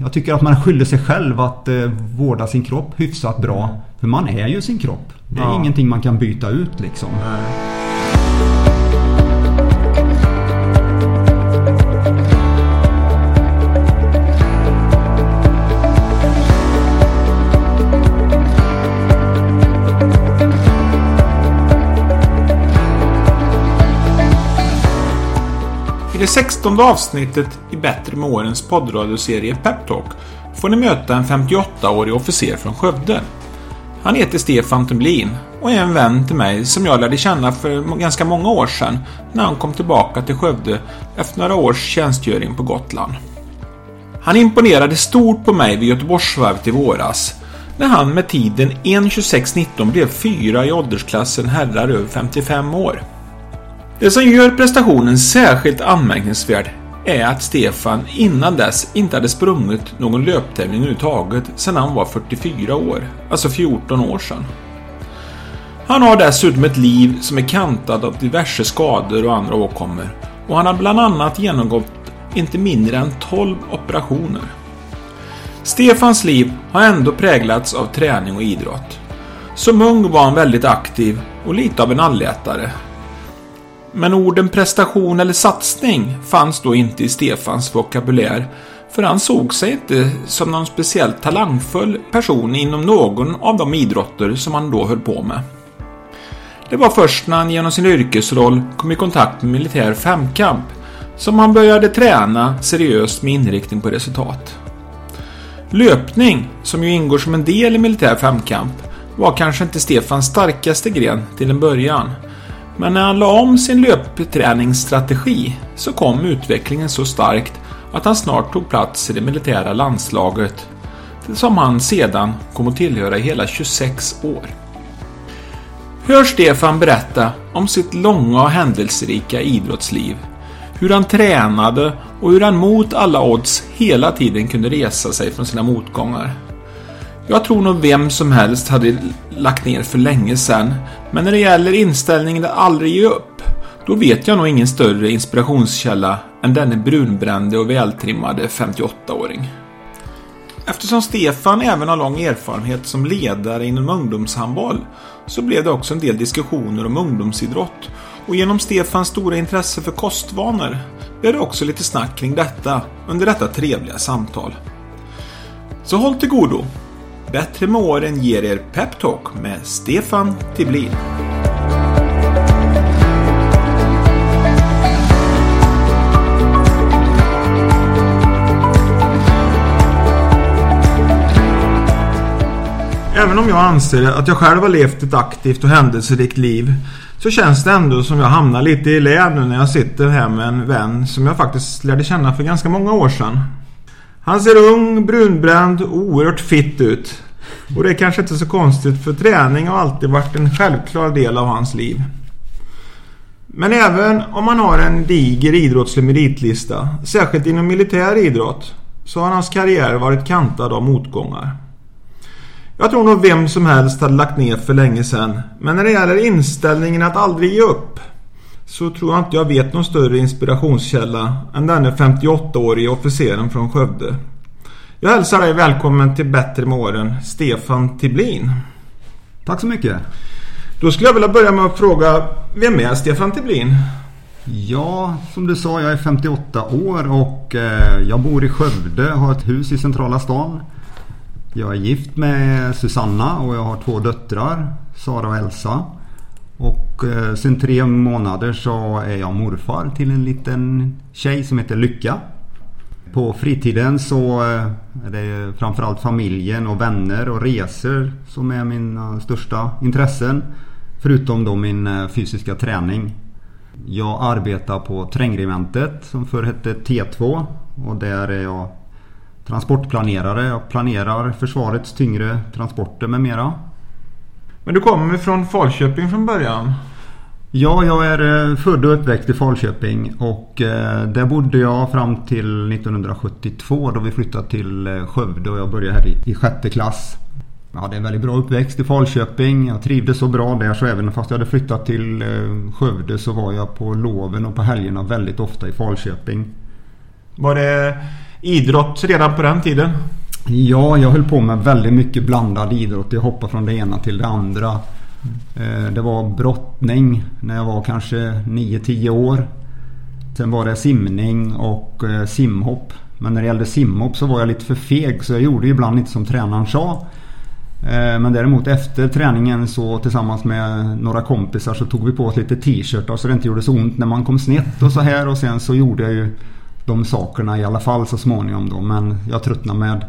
jag tycker att man skyller sig själv att eh, vårda sin kropp hyfsat bra. För man är ju sin kropp. Det är Ja. ingenting man kan byta ut liksom. I det 16 avsnittet i Bättre med årens poddradioserie Peptalk får ni möta en 58-årig officer från Skövde. Han heter Stefan Tumblin och är en vän till mig som jag lärde känna för ganska många år sedan när han kom tillbaka till Skövde efter några års tjänstgöring på Gotland. Han imponerade stort på mig vid Göteborgsvarvet i våras när han med tiden 1.26.19 blev fyra i åldersklassen herrar över 55 år. Det som gör prestationen särskilt anmärkningsvärd är att Stefan innan dess inte hade sprungit någon löptävling överhuvudtaget sedan han var 44 år, alltså 14 år sedan. Han har dessutom ett liv som är kantat av diverse skador och andra åkommor och han har bland annat genomgått inte mindre än 12 operationer. Stefans liv har ändå präglats av träning och idrott. Som ung var han väldigt aktiv och lite av en allätare. Men orden prestation eller satsning fanns då inte i Stefans vokabulär för han såg sig inte som någon speciellt talangfull person inom någon av de idrotter som han då höll på med. Det var först när han genom sin yrkesroll kom i kontakt med militär femkamp som han började träna seriöst med inriktning på resultat. Löpning, som ju ingår som en del i militär femkamp, var kanske inte Stefans starkaste gren till en början. Men när han la om sin löpträningsstrategi så kom utvecklingen så starkt att han snart tog plats i det militära landslaget som han sedan kom att tillhöra i hela 26 år. Hör Stefan berätta om sitt långa och händelserika idrottsliv. Hur han tränade och hur han mot alla odds hela tiden kunde resa sig från sina motgångar. Jag tror nog vem som helst hade lagt ner för länge sedan, men när det gäller inställningen att aldrig ge upp, då vet jag nog ingen större inspirationskälla än denne brunbrände och vältrimmade 58-åring. Eftersom Stefan även har lång erfarenhet som ledare inom ungdomshandboll så blev det också en del diskussioner om ungdomsidrott och genom Stefans stora intresse för kostvanor blev det också lite snack kring detta under detta trevliga samtal. Så håll till godo! Bättre med åren ger er Peptalk med Stefan Tiblin. Även om jag anser att jag själv har levt ett aktivt och händelserikt liv så känns det ändå som jag hamnar lite i lä nu när jag sitter här med en vän som jag faktiskt lärde känna för ganska många år sedan. Han ser ung, brunbränd och oerhört fit ut. Och det är kanske inte så konstigt för träning har alltid varit en självklar del av hans liv. Men även om man har en diger idrottslig meritlista, särskilt inom militär idrott, så har hans karriär varit kantad av motgångar. Jag tror nog vem som helst hade lagt ner för länge sedan. Men när det gäller inställningen att aldrig ge upp så tror jag inte jag vet någon större inspirationskälla än denne 58-årige officeren från Skövde. Jag hälsar dig välkommen till Bättre med åren, Stefan Tiblin. Tack så mycket. Då skulle jag vilja börja med att fråga, vem är Stefan Tiblin? Ja, som du sa, jag är 58 år och eh, jag bor i Skövde, har ett hus i centrala stan. Jag är gift med Susanna och jag har två döttrar, Sara och Elsa. Och eh, sen tre månader så är jag morfar till en liten tjej som heter Lycka. På fritiden så eh, är det framförallt familjen och vänner och resor som är mina största intressen. Förutom då min eh, fysiska träning. Jag arbetar på Trängregementet som förr hette T2 och där är jag transportplanerare. Jag planerar försvarets tyngre transporter med mera. Men du kommer från Falköping från början? Ja, jag är eh, född och uppväxt i Falköping och eh, där bodde jag fram till 1972 då vi flyttade till eh, Skövde och jag började här i, sjätte klass. Jag hade en väldigt bra uppväxt i Falköping. Jag trivdes så bra där så även fast jag hade flyttat till Skövde så var jag på loven och på helgerna väldigt ofta i Falköping. Var det idrott redan på den tiden? Ja, jag höll på med väldigt mycket blandad idrott. Jag hoppade från det ena till det andra. Eh, det var brottning när jag var kanske 9-10 år. Sen var det simning och eh, simhopp. Men när det gällde simhopp så var jag lite för feg så jag gjorde ibland inte som tränaren sa. Eh, men däremot efter träningen så tillsammans med några kompisar så tog vi på oss lite t-shirtar så det inte gjorde så ont när man kom snett och så här. Och sen så gjorde jag ju de sakerna i alla fall så småningom då. Men jag tröttnade med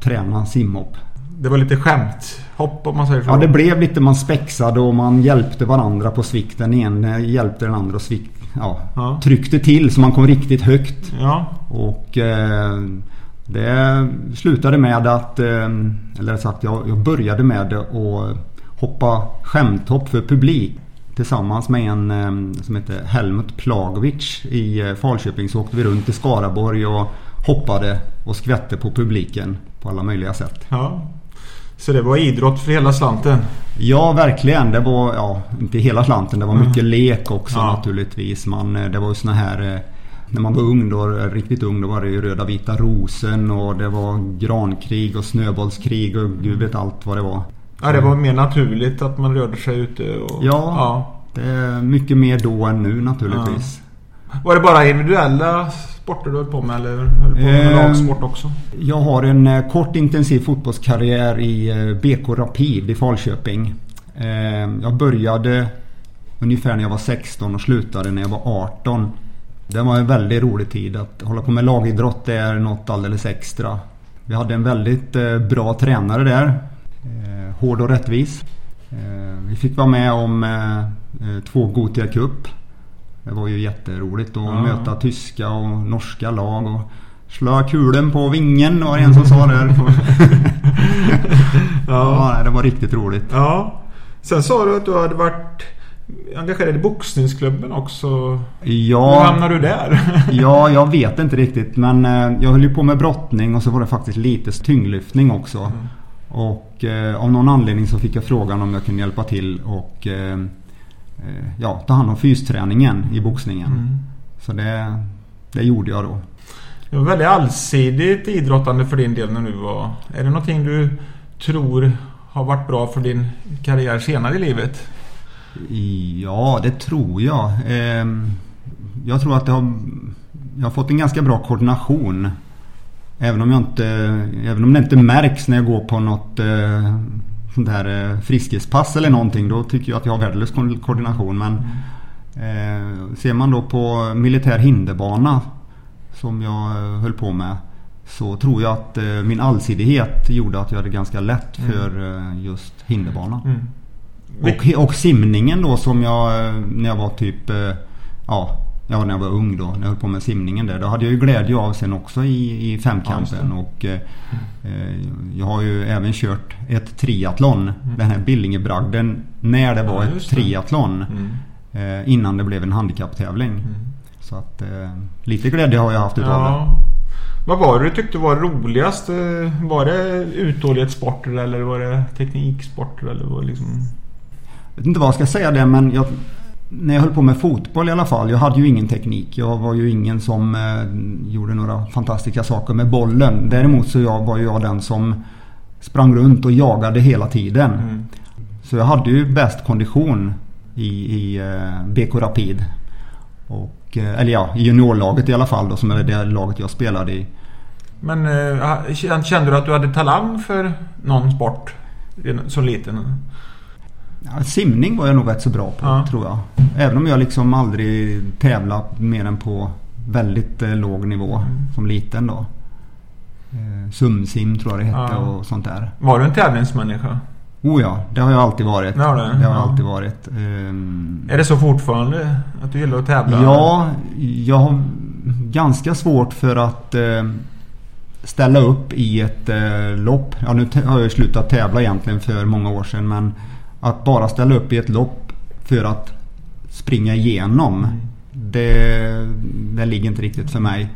träna simhopp. Det var lite skämthopp om man säger så? Ja, det blev lite man spexade och man hjälpte varandra på svikt. Den ena hjälpte den andra och svikt, ja, ja. tryckte till så man kom riktigt högt. Ja. Och eh, det slutade med att, eh, eller sagt jag, jag började med att hoppa skämthopp för publik. Tillsammans med en eh, som heter Helmut Plagovic i eh, Falköping så åkte vi runt i Skaraborg och hoppade och skvätte på publiken på alla möjliga sätt. Ja. Så det var idrott för hela slanten? Ja, verkligen. Det var, ja, inte hela slanten. Det var mm. mycket lek också ja. naturligtvis. Man, det var ju såna här när man var ung då, riktigt ung, då var det ju röda vita rosen och det var grankrig och snöbollskrig och gud vet allt vad det var. Ja, det var mer naturligt att man rörde sig ute? Och, ja, ja, det är mycket mer då än nu naturligtvis. Ja. Var det bara individuella sporter du höll på med eller höll på med eh, lagsport också? Jag har en eh, kort intensiv fotbollskarriär i eh, BK Rapid i Falköping. Eh, jag började ungefär när jag var 16 och slutade när jag var 18. Det var en väldigt rolig tid. Att hålla på med lagidrott är något alldeles extra. Vi hade en väldigt eh, bra tränare där. Hård och rättvis. Eh, vi fick vara med om två Gotia Cup. Det var ju jätteroligt att ja. möta tyska och norska lag. Och slå kulen på vingen var det en som sa där. ja. ja, det var riktigt roligt. Ja. Sen sa du att du hade varit engagerad i boxningsklubben också. Ja, Hur hamnade du där? ja, jag vet inte riktigt. Men eh, jag höll ju på med brottning och så var det faktiskt lite tyngdlyftning också. Mm. Och eh, av någon anledning så fick jag frågan om jag kunde hjälpa till och eh, eh ja, ta hand om fysträningen i boxningen. Mm. Så det, det gjorde jag då. Det var väldigt allsidigt idrottande för din del när du var... Är det någonting du tror har varit bra för din karriär senare i livet? Ja, det tror jag. Ehm, jag tror att det har, jag har fått en ganska bra koordination. Även om, jag inte, även om det inte märks när jag går på något eh, sånt här eh, friskispass eller någonting. Då tycker jag att jag har värdelös koordination. Men eh, ser man då på militär hinderbana som jag höll på med. Så tror jag att min allsidighet gjorde att jag hade ganska lätt mm. för just hinderbana. Mm. Och, och simningen då som jag när jag var typ ja, ja, när jag var ung då. När jag höll på med simningen där. Då hade jag ju glädje av sen också i, i femkampen. Ja, och eh, jag har ju även kört ett triathlon. Mm. Den här Billingebragden. När det var ja, ett triathlon. Mm. Eh, innan det blev en handikapptävling. Mm. Så att eh, lite glädje har jag haft utav ja. det. Vad var det du tyckte var roligast? Var det uthållighetssporter eller var det tekniksporter? Eller var det liksom... Jag vet inte vad jag ska säga det men jag, när jag höll på med fotboll i alla fall. Jag hade ju ingen teknik. Jag var ju ingen som eh, gjorde några fantastiska saker med bollen. Däremot så jag, var jag den som sprang runt och jagade hela tiden. Mm. Så jag hade ju bäst kondition i, i eh, BK Rapid. Och, eh, eller ja, i juniorlaget i alla fall då, som är det laget jag spelade i. Men eh, kände du att du hade talang för någon sport som liten? Ja, simning var jag nog rätt så bra på ja. tror jag. Även om jag liksom aldrig tävlat mer än på väldigt eh, låg nivå mm. som liten då. Eh, sumsim tror jag det hette ja. och sånt där. Var du en tävlingsmänniska? Oh ja, det har jag alltid varit. Ja, det, det har jag alltid varit. Um, är det så fortfarande? Att du gillar att tävla? Ja, jag har ganska svårt för att uh, ställa upp i ett uh, lopp. Ja, nu har jag slutat tävla egentligen för många år sedan men att bara ställa upp i ett lopp för att springa igenom. Mm. Det, det ligger inte riktigt för mig.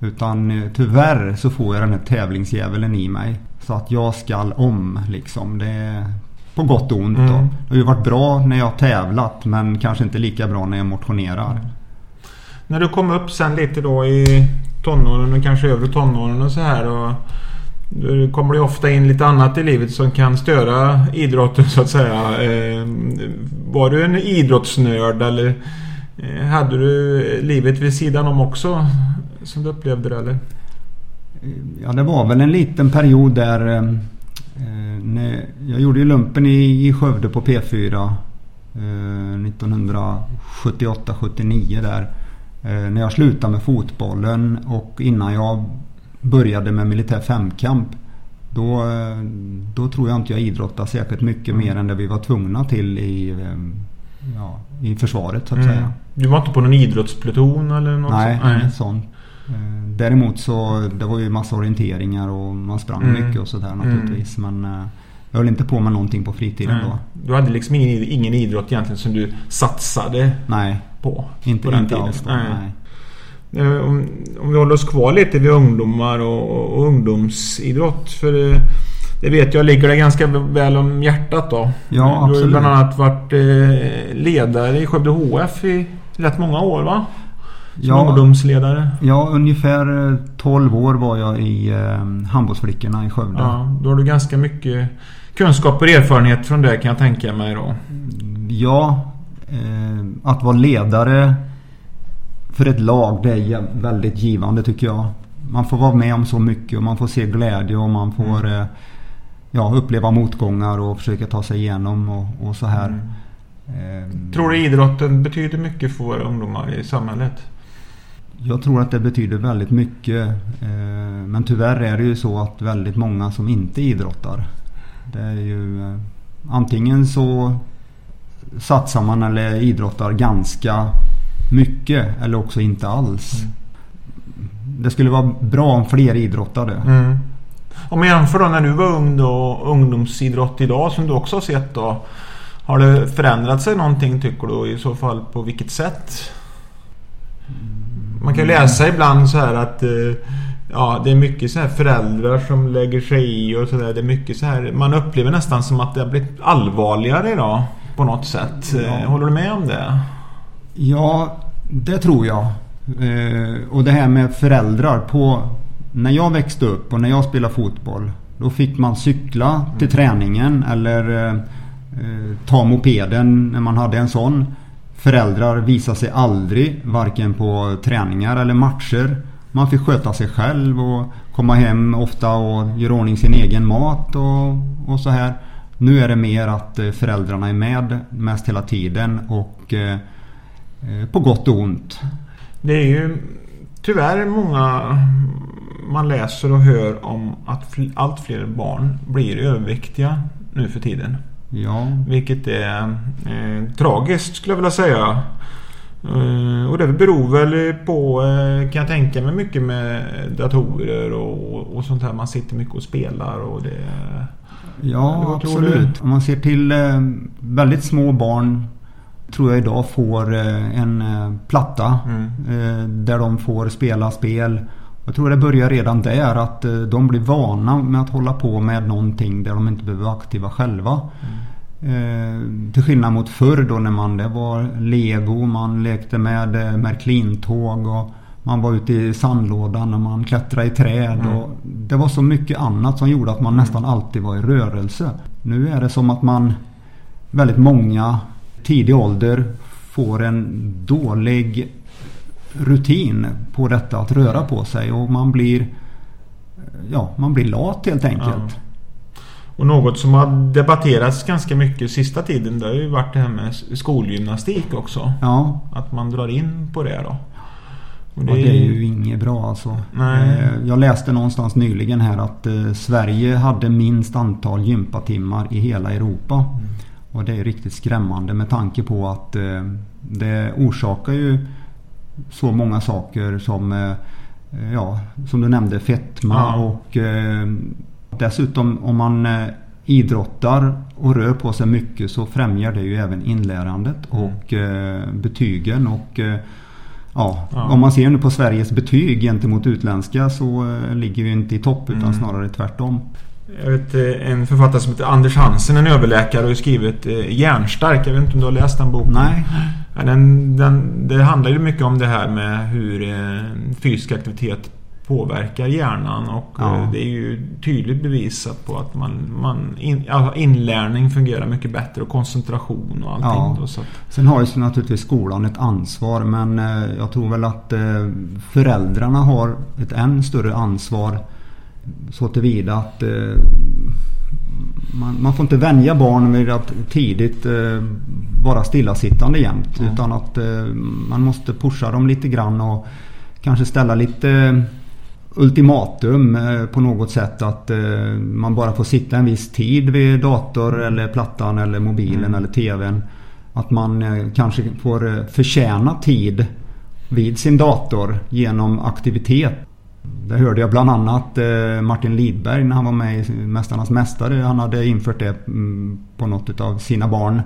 Utan eh, tyvärr så får jag den här tävlingsdjävulen i mig. Så att jag skall om liksom. Det är på gott och ont mm. då. Det har ju varit bra när jag har tävlat men kanske inte lika bra när jag motionerar. Mm. När du kom upp sen lite då i tonåren och kanske övre tonåren och så här. Och då kommer det ofta in lite annat i livet som kan störa idrotten så att säga. Eh, var du en idrottsnörd eller eh, hade du livet vid sidan om också? Som du upplevde det eller? Ja det var väl en liten period där eh, eh när Jag gjorde ju lumpen i, i Skövde på P4 1978-79 eh, där. När jag slutade med fotbollen och innan jag började med militär femkamp. Då, då tror jag inte jag idrottade särskilt mycket mm. mer än det vi var tvungna till i, ehm, ja, i försvaret så att mm. säga. Du var inte på någon idrottspluton eller något Nej, sånt? Nej, sånt. Eh, däremot så det var ju massa orienteringar och man sprang mm. mycket och sådär mm. naturligtvis. Men eh, jag höll inte på med någonting på fritiden Nej. då. Du hade liksom ingen, ingen idrott egentligen som du satsade Nej, på? Inte, på inte alls. Då, nej. Eh, om, om vi håller oss kvar lite vid ungdomar och, och ungdomsidrott. För det, det, vet jag ligger det ganska väl om hjärtat då. Ja, absolut. Du har bland annat varit eh, ledare i Skövde HF i rätt många år va? Som ja, ungdomsledare. Ja, ungefär 12 år var jag i eh, handbollsflickorna i Skövde. Ja, då har du ganska mycket kunskap och erfarenhet från det kan jag tänka mig då. Ja, eh, att vara ledare för ett lag det är väldigt givande tycker jag. Man får vara med om så mycket och man får se glädje och man får mm. Eh, ja, uppleva motgångar och försöka ta sig igenom och, och så här. Mm. Ehm. Tror du idrotten betyder mycket för våra ungdomar i samhället? Jag tror att det betyder väldigt mycket. Ehm, men tyvärr är det ju så att väldigt många som inte idrottar. Det är ju eh, antingen så satsar man eller idrottar ganska mycket eller också inte alls. Mm. Det skulle vara bra om fler idrottade. Mm. Om man jämför då när du var ung då, ungdomsidrott idag som du också har sett då. Har det förändrat sig någonting tycker du i så fall på vilket sätt? Man kan läsa ibland så här att eh, Ja, det är mycket så här föräldrar som lägger sig i och sådär. Det är mycket så här. Man upplever nästan som att det har blivit allvarligare idag. På något sätt. Ja. Håller du med om det? Ja, det tror jag. Eh, och det här med föräldrar. på När jag växte upp och när jag spelade fotboll. Då fick man cykla till mm. träningen eller eh, ta mopeden när man hade en sån. Föräldrar visade sig aldrig varken på träningar eller matcher. Man fick sköta sig själv och komma hem ofta och göra ordning sin egen mat och, och så här. Nu är det mer att eh, föräldrarna är med mest hela tiden och eh, Eh, på gott och ont. Det är ju tyvärr många man läser och hör om att allt fler barn blir överviktiga nu för tiden. Ja. Vilket är eh, tragiskt skulle jag vilja säga. Eh, och det beror väl på, eh, kan jag tänka mig, mycket med datorer och, och sånt här. Man sitter mycket och spelar och det... Ja, absolut. Om man ser till eh, väldigt små barn tror jag idag får eh, en eh, platta mm. Eh, där de får spela spel. Jag tror det börjar redan där att de blir vana med att hålla på med någonting där de inte behöver vara aktiva själva. Mm. till skillnad mot förr då när man det var lego, man lekte med Märklintåg och man var ute i sandlådan och man klättrade i träd. Mm. Och det var så mycket annat som gjorde att man mm. nästan alltid var i rörelse. Nu är det som att man väldigt många tidig ålder får en dålig rutin på detta att röra på sig och man blir Ja, man blir lat helt enkelt. Ja. Och något som har debatterats ganska mycket sista tiden det har ju varit det här med skolgymnastik också. Ja. Att man drar in på det då. Och det, och det är ju inget bra alltså. Nej. Eh, jag läste någonstans nyligen här att eh, Sverige hade minst antal gympatimmar i hela Europa. Mm. Och det är riktigt skrämmande med tanke på att eh, det orsakar ju så många saker som eh, Ja, som du nämnde fetma ja. och eh, dessutom om man idrottar och rör på sig mycket så främjar det ju även inlärandet mm. och betygen och Ja, ja, om man ser nu på Sveriges betyg gentemot utländska så ligger vi inte i topp utan mm. snarare tvärtom. Jag vet eh, en författare som heter Anders Hansen, en överläkare, och skrivit eh, Järnstark. Jag vet inte om du har läst den boken? Nej. Den, den, det handlar ju mycket om det här med hur eh, fysisk aktivitet påverkar hjärnan och Ja. eh, det är ju tydligt bevisat på att man, man in, inlärning fungerar mycket bättre och koncentration och allting. Ja. Då, så att, Sen har ju naturligtvis skolan ett ansvar men eh, jag tror väl att eh, föräldrarna har ett än större ansvar så tillvida att eh, man, man får inte vänja barn vid att tidigt eh, vara stillasittande jämt. Mm. Utan att eh, man måste pusha dem lite grann och kanske ställa lite ultimatum eh, på något sätt att eh, man bara får sitta en viss tid vid dator eller plattan eller mobilen Mm. eller TVn. Att man kanske får eh, förtjäna tid vid sin dator genom aktivitet. Det hörde jag bland annat eh, Martin Lidberg när han var med i Mästarnas Mästare. Han hade infört det mm, på något av sina barn.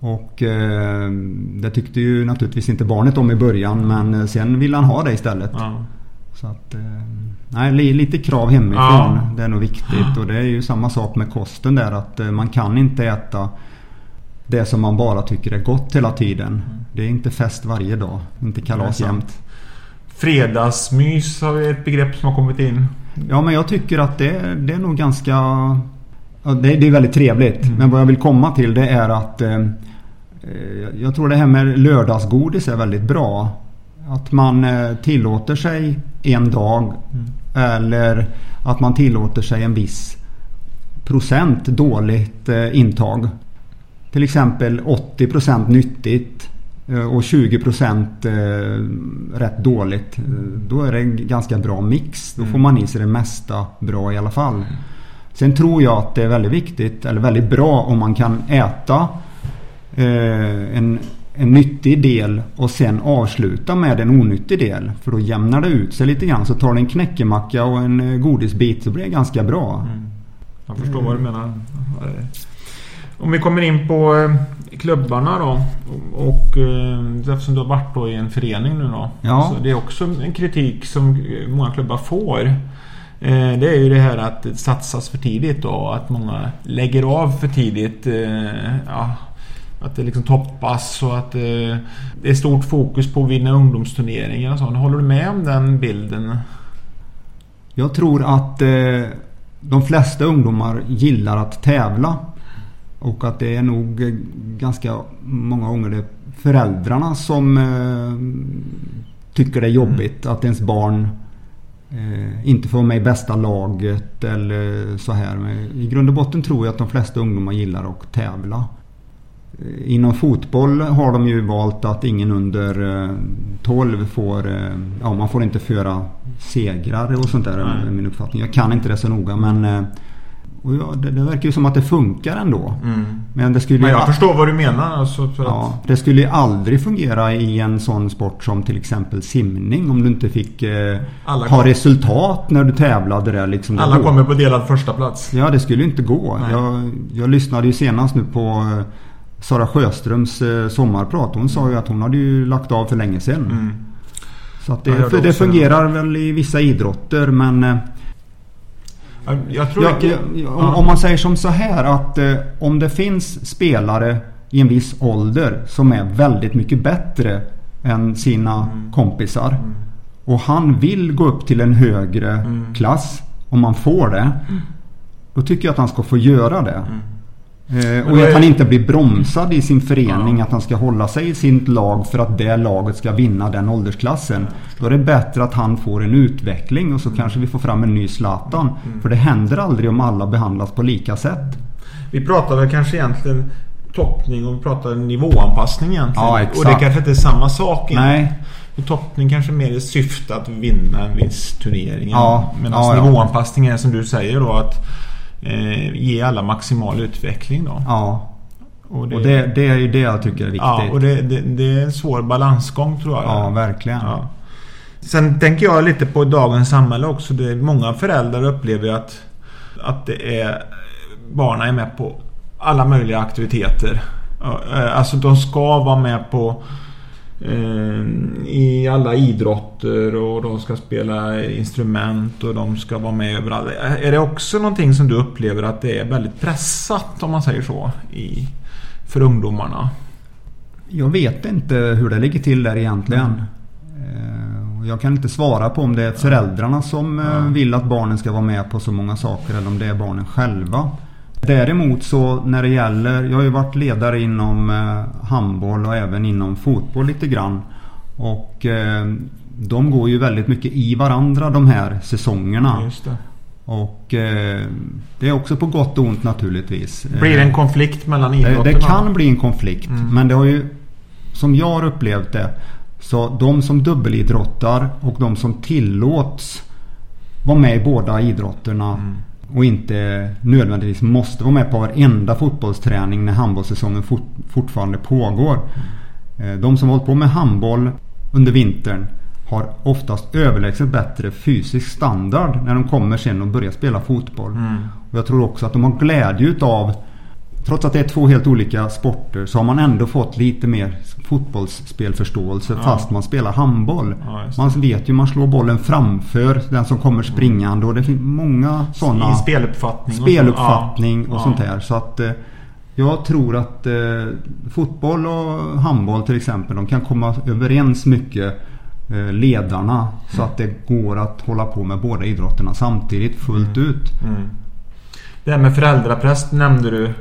Och eh, det tyckte ju naturligtvis inte barnet om i början men eh, sen ville han ha det istället. ja. Så att, eh, nej, li- lite krav hemifrån. Ja. Det är nog viktigt. Och det är ju samma sak med kosten där att eh, man kan inte äta det som man bara tycker är gott hela tiden. Det är inte fest varje dag. Inte kalas jämt. Fredagsmys har vi ett begrepp som har kommit in. Ja men jag tycker att det, det är nog ganska... Ja, det, det är väldigt trevligt. Mm. Men vad jag vill komma till det är att eh, eh, jag tror det här med lördagsgodis är väldigt bra. Att man eh, tillåter sig en dag Mm. eller att man tillåter sig en viss procent dåligt eh, intag. Till exempel 80% nyttigt eh, och 20% eh, rätt dåligt. Eh, Då är det en ganska bra mix. Då får man i sig det mesta bra i alla fall. Sen tror jag att det är väldigt viktigt eller väldigt bra om man kan äta eh, en, en nyttig del och sen avsluta med en onyttig del. För då jämnar det ut sig lite grann. Så tar du en knäckemacka och en eh, godisbit så blir det ganska bra. Jag förstår vad du menar. Om vi kommer in på eh, klubbarna då. Och eh, eftersom du har varit då i en förening nu då. Ja. Så det är också en kritik som många klubbar får. Eh, Det är ju det här att det satsas för tidigt då. Att många lägger av för tidigt. Ja, att det liksom toppas och att det är stort fokus på att vinna ungdomsturneringar och så. Håller du med om den bilden? Jag tror att de flesta ungdomar gillar att tävla. Och att det är nog ganska många gånger det föräldrarna som eh, tycker det är jobbigt att ens barn eh, inte får med i bästa laget eller så här. Men I grund och botten tror jag att de flesta ungdomar gillar att tävla. Eh, Inom fotboll har de ju valt att ingen under eh, 12 får... Ja, man får inte föra segrar och sånt där är min uppfattning. Jag kan inte det så noga men... Och ja, det, det verkar ju som att det funkar ändå. Men det skulle Men jag förstår vad du menar. Alltså för Ja, att, det skulle ju aldrig fungera i en sån sport som till exempel simning om du inte fick eh, ha kom- resultat när du tävlade där. Liksom alla kommer på delad första plats. Ja, det skulle ju inte gå. Jag, jag lyssnade ju senast nu på eh, Sara Sjöströms eh, sommarprat. Hon sa ju att hon hade ju lagt av för länge sedan. Mm. Så att det, det det. fungerar väl i vissa idrotter men eh, Jag, jag tror Ja, det- ja, om, om man säger som så här att eh, om det finns spelare i en viss ålder som är väldigt mycket bättre än sina kompisar. Och han vill gå upp till en högre klass. Om man får det. Då tycker jag att han ska få göra det. Eh, och är- att han inte blir bromsad i sin förening. Att han ska hålla sig i sitt lag för att det laget ska vinna den åldersklassen. Då är det bättre att han får en utveckling och så kanske vi får fram en ny Zlatan. För det händer aldrig om alla behandlas på lika sätt. Vi pratar väl kanske egentligen toppning och vi pratar nivåanpassning egentligen. Ja. Och det kanske inte är samma sak egentligen. Nej, För Toppning kanske mer i syfte att vinna en viss turnering. Ja, Medan ja. nivåanpassning är som du säger då att eh, ge alla maximal utveckling då. ja. Och Och det, det är ju det jag tycker är viktigt. ja, och det, det, det är en svår balansgång tror jag. Ja, verkligen. Ja. Sen tänker jag lite på dagens samhälle också. Det är många föräldrar upplever att, att det är barnen är med på alla möjliga aktiviteter. Eh, Alltså de ska vara med på i alla idrotter och de ska spela instrument och de ska vara med överallt. Är det också någonting som du upplever att det är väldigt pressat om man säger så i, för ungdomarna? Jag vet inte hur det ligger till där egentligen. Mm. Jag kan inte svara på om det är föräldrarna som mm. vill att barnen ska vara med på så många saker eller om det är barnen själva. Däremot så när det gäller, jag har ju varit ledare inom eh, handboll och även inom fotboll lite grann. Och eh, de går ju väldigt mycket i varandra de här säsongerna. Och eh, det är också på gott och ont naturligtvis. Blir det en konflikt mellan idrotterna? Det, det kan bli en konflikt. Mm. Men det har ju, som jag har upplevt det, så de som dubbelidrottar och de som tillåts vara med i båda idrotterna mm. Och inte nödvändigtvis måste vara med på varenda fotbollsträning när handbollssäsongen fort, fortfarande pågår. Mm. De som hållit på med handboll under vintern har oftast överlägset bättre fysisk standard när de kommer sen och börjar spela fotboll. Mm. Och jag tror också att de har glädje utav Trots att det är två helt olika sporter så har man ändå fått lite mer fotbollsspelförståelse ja. fast man spelar handboll. Ja, man vet ju man slår bollen framför den som kommer springande och det finns många sådana... I speluppfattning. Speluppfattning och, så. ja. och sånt där. Så att eh, jag tror att eh, fotboll och handboll till exempel de kan komma överens mycket Eh, ledarna så att det går att hålla på med båda idrotterna samtidigt fullt mm. ut. Mm. Det här med föräldrapress nämnde du.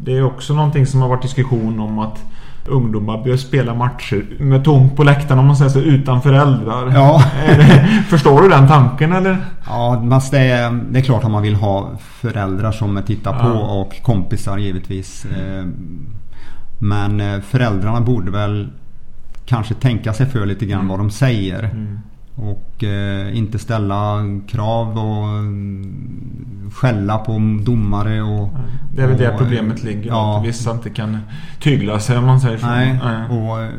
Det är också någonting som har varit diskussion om att ungdomar bör spela matcher med tomt på läktaren om man säger så utan föräldrar. Ja. förstår du den tanken eller? Ja, det är, det är klart att man vill ha föräldrar som tittar ja. på och kompisar givetvis. Mm. Men eh, föräldrarna borde väl kanske tänka sig för lite grann mm. vad de säger. Mm. Och eh, inte ställa krav och mm, skälla på domare och... Det är väl och, det problemet ligger. Ja, att vissa inte kan tygla sig om man säger så. Nej, och eh,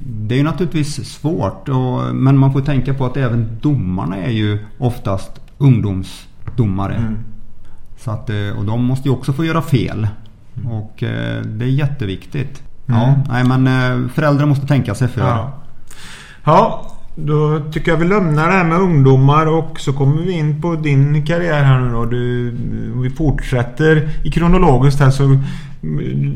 det är ju naturligtvis svårt. Och, men man får tänka på att även domarna är ju oftast ungdomsdomare. Mm. Så att, eh, och de måste ju också få göra fel. Mm. Och eh, det är jätteviktigt. Ja, mm. nej men föräldrar måste tänka sig för. Ja. ja, då tycker jag vi lämnar det här med ungdomar och så kommer vi in på din karriär här nu då. Du, vi fortsätter i kronologiskt här så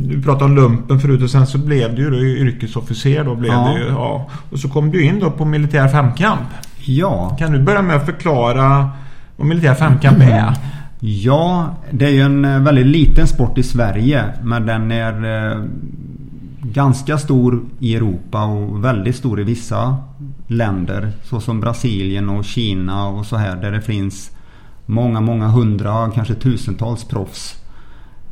du pratade om lumpen förut och sen så blev du ju yrkesofficer då blev ja. det ju, ja. Och så kom du in då på militär femkamp. Ja. Kan du börja med att förklara vad militär femkamp är? Ja, det är ju en eh, väldigt liten sport i Sverige men den är eh, ganska stor i Europa och väldigt stor i vissa länder såsom Brasilien och Kina och så här där det finns många, många hundra, kanske tusentals proffs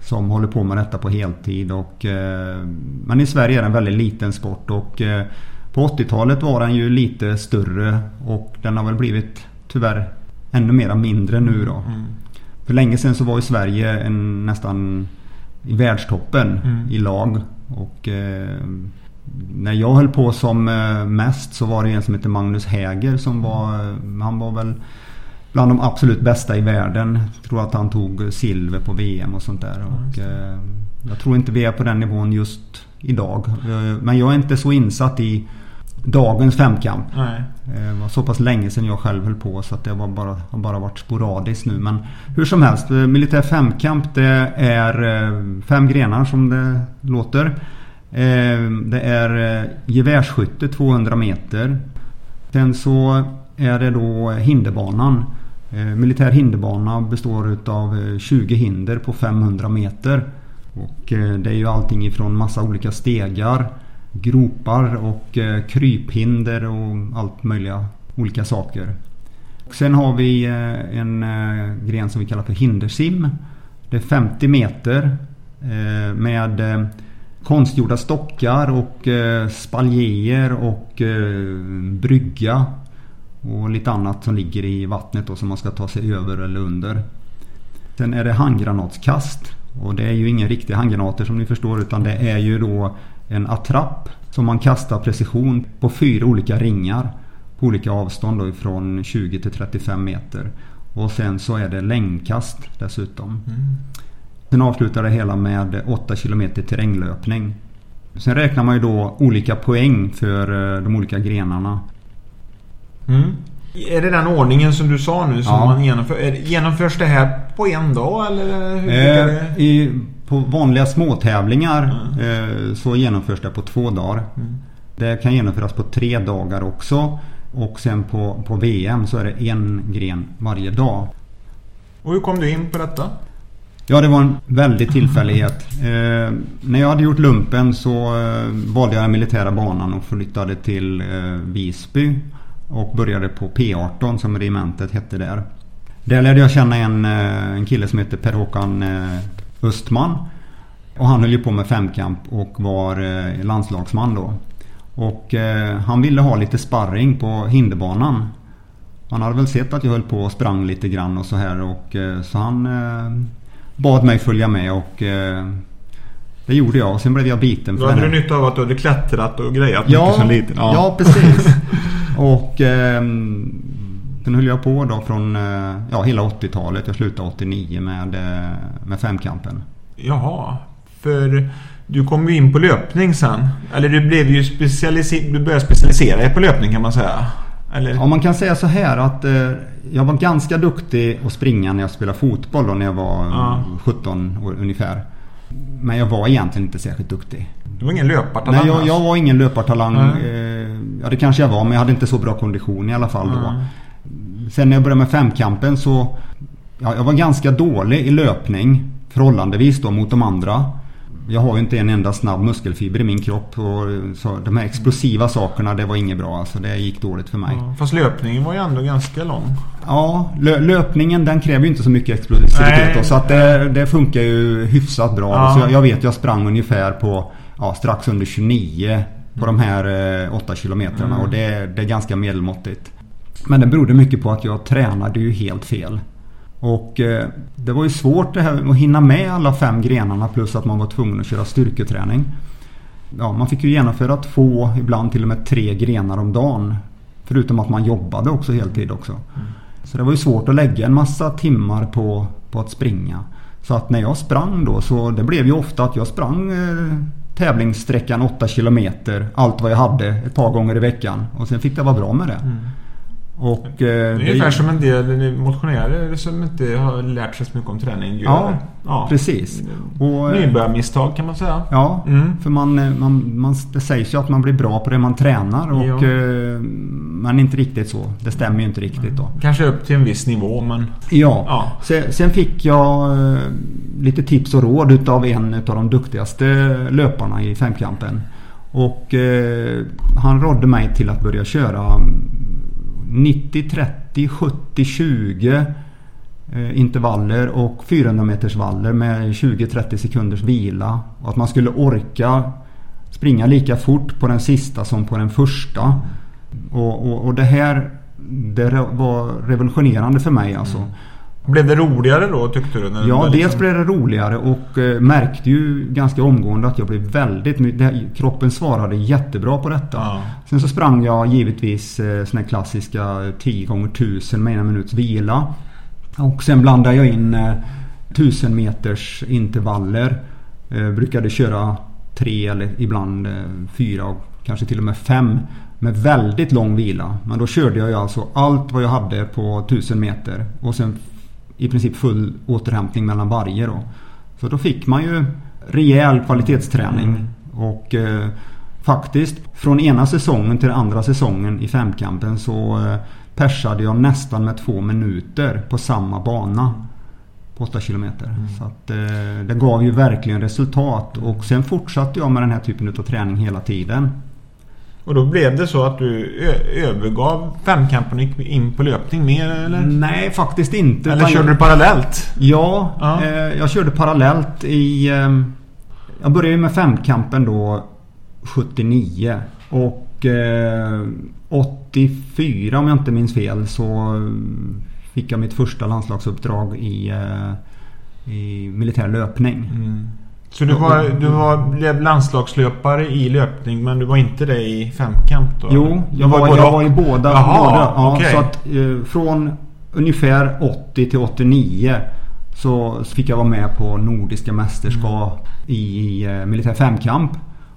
som håller på med detta på heltid. Och, eh, men i Sverige är det en väldigt liten sport och eh, på 80-talet var den ju lite större och den har väl blivit tyvärr ännu mera mindre nu då. Mm. För länge sedan så var ju Sverige en, nästan i världstoppen mm. i lag. Och eh, när jag höll på som eh, mest så var det en som hette Magnus Häger som var, han var väl bland de absolut bästa i världen. Jag tror att han tog silver på VM och sånt där. Och, eh, jag tror inte vi är på den nivån just idag. Eh, men jag är inte så insatt i dagens femkamp. Nej. Eh, det var så pass länge sedan jag själv höll på så att det var bara, har bara varit sporadiskt nu. Men hur som helst, eh, militär femkamp det är eh, fem grenar som det låter. Eh, det är eh, gevärsskytte 200 meter. Sen så är det då hinderbanan. Eh, militär hinderbana består utav 20 hinder på 500 meter. Och det är ju allting ifrån massa olika stegar gropar och kryphinder och allt möjliga olika saker. Sen har vi en gren som vi kallar för hindersim. Det är 50 meter med konstgjorda stockar och eh, spaljer och eh, brygga och lite annat som ligger i vattnet då som man ska ta sig över eller under. Sen är det handgranatskast och det är ju inga riktiga handgranater som ni förstår utan det är ju då en attrapp som man kastar precision på fyra olika ringar på olika avstånd då ifrån 20 till 35 meter. Och sen så är det längdkast dessutom. Mm. Sen avslutar det hela med 8 km terränglöpning. Sen räknar man ju då olika poäng för eh, de olika grenarna. Mm. Är det den ordningen som du sa nu som ja. man genomför? Genomförs det här på en dag eller? Hur eh, i, på vanliga småtävlingar mm. så genomförs det på två dagar. Mm. Det kan genomföras på tre dagar också. Och sen på, på VM så är det en gren varje dag. Och hur kom du in på detta? Ja, det var en väldig tillfällighet. Eh, när jag hade gjort lumpen så eh, valde jag den militära banan och flyttade till eh, Visby. Och började på P18 som regementet hette där. Där lärde jag känna en, eh, en kille som heter Per-Håkan eh, Östman. Och han höll ju på med femkamp och var eh, landslagsman då. Och eh, han ville ha lite sparring på hinderbanan. Han hade väl sett att jag höll på och sprang lite grann och så här och eh, så han eh, bad mig följa med och det gjorde jag. Sen blev jag biten. Då hade du nytta av att du hade klättrat och grejat ja, mycket som liten. Ja, ja precis. och eh, Sen höll jag på då från eh, ja, hela 80-talet. Jag slutade 89 med, eh, med femkampen. Jaha, för du kom ju in på löpning sen. Eller du blev ju specialiserad. Du började specialisera dig på löpning kan man säga. Eller? Ja, man kan säga så här att eh, jag var ganska duktig att springa när jag spelade fotboll då när jag var ja. 17 år ungefär. Men jag var egentligen inte särskilt duktig. Du var ingen löpartalang? Nej, jag, jag var ingen löpartalang. Mm. ja, det kanske jag var, men jag hade inte så bra kondition i alla fall då. Mm. Sen när jag började med femkampen så... Ja, jag var ganska dålig i löpning. Förhållandevis då mot de andra. Jag har ju inte en enda snabb muskelfiber i min kropp. Och så de här explosiva sakerna det var inget bra. Alltså det gick dåligt för mig. Ja, fast löpningen var ju ändå ganska lång. Ja, lö löpningen den kräver ju inte så mycket explosivitet. Då, så att det, det, funkar ju hyfsat bra. Ja. Så jag, jag, vet jag sprang ungefär på ja, strax under 29 på de här eh, 8 kilometrarna. Mm. Och det, det är ganska medelmåttigt. Men det berodde mycket på att jag tränade ju helt fel. Och eh, det var ju svårt det här att hinna med alla fem grenarna plus att man var tvungen att köra styrketräning. Ja, man fick ju genomföra två, ibland till och med tre grenar om dagen. Förutom att man jobbade också heltid också. Mm. Så det var ju svårt att lägga en massa timmar på, på att springa. Så att när jag sprang då så det blev ju ofta att jag sprang eh, tävlingssträckan 8 kilometer. Allt vad jag hade ett par gånger i veckan. Och sen fick det vara bra med det. Mm. Och, eh, det är ungefär som en del motionärer som inte har lärt sig så mycket om träning gör. Ja, ja. precis. Och, eh, Nybörjarmisstag kan man säga. Ja, mm. för man, eh, man, man, det sägs ju att man blir bra på det man tränar och ja. men inte riktigt så. Det stämmer ju inte riktigt då. Kanske upp till en viss nivå men... Ja, ja. Sen, sen fick jag lite tips och råd utav en av de duktigaste löparna i femkampen. Och eh, han rådde mig till att börja köra 90, 30, 70, 20 intervaller och 400 meters valler med 20-30 sekunders vila. Och att man skulle orka springa lika fort på den sista som på den första. Och, och, och det här det var revolutionerande för mig alltså. Mm. Blev det roligare då tyckte du? När ja, dels liksom... blev det roligare och eh, märkte ju ganska omgående att jag blev väldigt... Det, kroppen svarade jättebra på detta. Ja. Sen så sprang jag givetvis eh, såna klassiska 10 gånger 1000 med en minuts vila. Och sen blandade jag in eh, 1000 meters intervaller. Eh, brukade köra tre eller ibland eh, fyra och kanske till och med fem med väldigt lång vila. Men då körde jag alltså allt vad jag hade på 1000 meter och sen i princip full återhämtning mellan varje då. Så då fick man ju rejäl kvalitetsträning. Mm. Och eh, faktiskt från ena säsongen till andra säsongen i femkampen så eh, persade jag nästan med två minuter på samma bana. På 8 kilometer. Mm. Så att, eh, det gav ju verkligen resultat. Och sen fortsatte jag med den här typen av träning hela tiden. Och då blev det så att du övergav femkampen och gick in på löpning mer eller? Nej, faktiskt inte. Eller körde du parallellt? Ja, ja. Eh, jag körde parallellt i... Eh, jag började med femkampen då 79. Och eh, 84 om jag inte minns fel så fick jag mitt första landslagsuppdrag i, eh, i militär löpning. Mm. Så du var, du var, blev landslagslöpare i löpning men du var inte det i femkamp då? Jo, jag var, var, jag var i båda. Jaha, båda. Ja, okay. Så att eh, från ungefär 80 till 89 så fick jag vara med på Nordiska mästerskap mm. i eh, militär femkamp.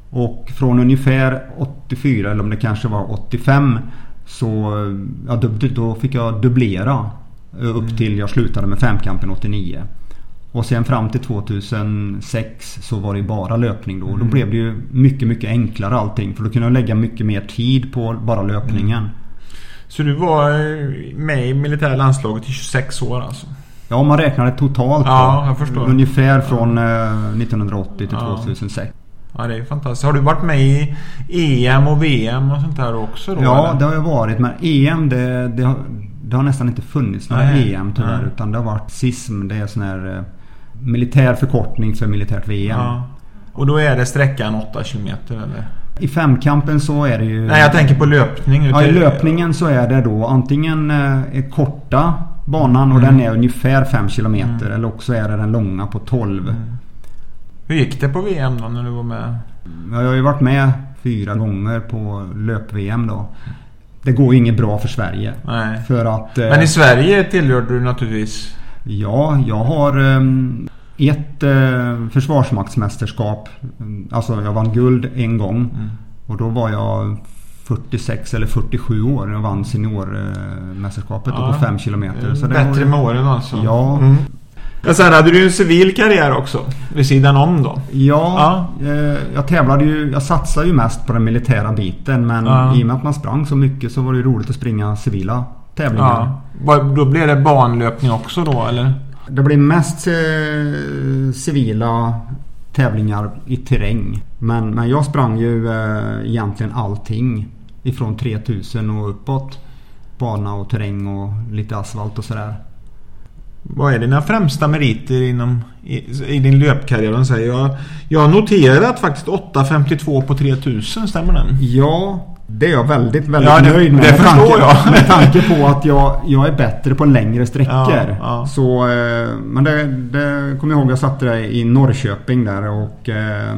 Och från ungefär 84 eller om det kanske var 85 så ja, då, då fick jag dubblera upp mm. till jag slutade med femkampen 89. Och sen fram till 2006 så var det bara löpning då. Mm. Då blev det ju mycket, mycket enklare allting. För då kunde jag lägga mycket mer tid på bara löpningen. Mm. Så du var eh, med i militära landslaget i 26 år alltså? Ja, om man räknar det totalt Ja, då. Ungefär från eh, 1980 till Ja. 2006. Ja, det är fantastiskt. Har du varit med i EM och VM och sånt där också då? Ja, eller? det har jag varit. Men EM det, det, har, det har nästan inte funnits några Nej, EM tyvärr. nej. Utan det har varit SISM. Det är sån här eh, militär förkortning för militärt VM. Ja. Och då är det sträckan 8 kilometer eller? I femkampen så är det ju... Nej, jag tänker på löpning. Ja, i löpningen så är det då antingen eh, korta banan och Mm. den är ungefär 5 kilometer. Eller också är det den långa på 12. Mm. Hur gick det på VM då när du var med? Jag har ju varit med fyra gånger på löp-VM då. Det går ju inget bra för Sverige. Nej. För att... eh, Men i Sverige tillhörde du naturligtvis... Ja, jag har um, ett uh, försvarsmaktsmästerskap. Alltså jag vann guld en gång. Mm. Och då var jag 46 eller 47 år när jag vann seniormästerskapet Ja, på 5 kilometer. Så Bättre var, med åren alltså. Ja. Mm. Ja, sen hade du en civil karriär också. Vid sidan om då. Ja, eh, jag tävlade ju. Jag satsade ju mest på den militära biten. Men Ja. i och med att man sprang så mycket så var det ju roligt att springa civila tävlingar. Ja. Då blev det banlöpning också då eller? Det blir mest eh, civila tävlingar i terräng. Men, men jag sprang ju eh, egentligen allting. Ifrån 3000 och uppåt. Bana och terräng och lite asfalt och sådär. Vad är dina främsta meriter inom, i, i din löpkarriär? Säger, jag, jag har noterat faktiskt 8.52 på 3000, stämmer den? Ja, det är jag väldigt, väldigt Ja, det- nöjd med. det med förstår tanke, jag. Med tanke på att jag, jag är bättre på längre sträckor. Ja, ja. Så, eh, men det, det kommer jag ihåg, jag satte det i Norrköping där och eh,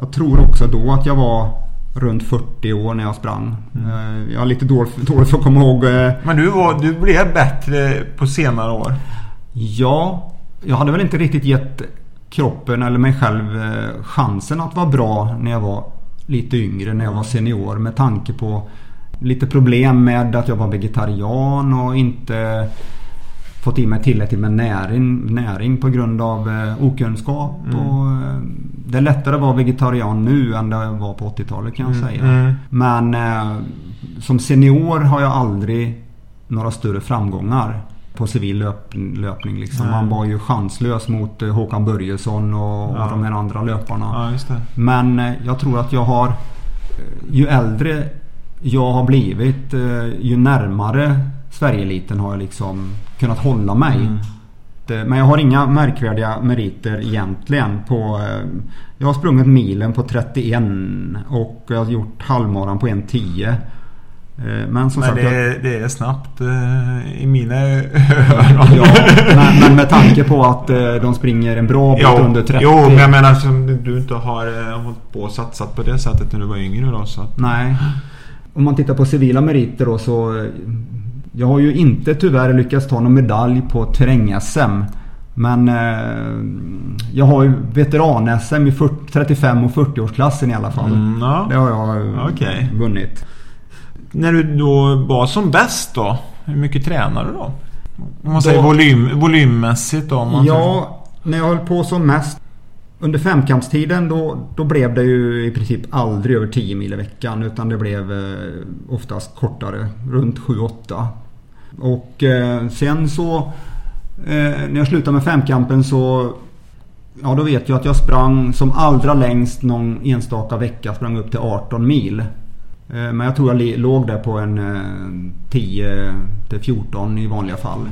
jag tror också då att jag var runt 40 år när jag sprang. Mm. Eh, jag har lite dåligt, dåligt för att komma ihåg. Men du, var, du blev bättre på senare år. ja, jag hade väl inte riktigt gett kroppen eller mig själv chansen att vara bra när jag var lite yngre, när jag var senior. Med tanke på lite problem med att jag var vegetarian och inte fått i mig tillräckligt med näring, näring på grund av eh, okunskap. Mm. Och, eh, det är lättare att vara vegetarian nu än det var på 80-talet kan jag Mm, säga. mm. Men eh, som senior har jag aldrig några större framgångar på civil löp, löpning. Liksom. Man var ju chanslös mot eh, Håkan Börjesson och, Ja. och de här andra löparna. Ja. Men eh, jag tror att jag har eh, Ju äldre jag har blivit ju närmare Sverigeeliten har jag liksom kunnat hålla mig. Mm. Men jag har inga märkvärdiga meriter egentligen. På, jag har sprungit milen på 31 och jag har gjort halvmaran på 1.10. Eh, Men som Men sagt... det, är- det är snabbt eh, i mina öron. ja, men, men med tanke på att eh, de springer en bra bit Jo, under 30. jo, men jag menar som du inte har hållit på och satsat på det sättet när du var yngre då. Så att, Nej. Om man tittar på civila meriter då så... Jag har ju inte tyvärr lyckats ta någon medalj på terräng-SM. Men eh, jag har ju veteran-SM i 40, 35 och 40-årsklassen i alla fall. Mm, ja. Det har jag Okej. vunnit. När du då var som bäst då? Hur mycket tränade du då? Om man säger Då- volym, volymmässigt då? Ja, när jag höll på som mest under femkampstiden då, då blev det ju i princip aldrig över 10 mil i veckan utan det blev eh, oftast kortare, runt 7-8. Och eh, sen så eh, när jag slutade med femkampen så Ja då vet jag att jag sprang som allra längst någon enstaka vecka sprang upp till 18 mil. Eh, Men jag tror jag låg där på en eh, 10 till 14 i vanliga fall.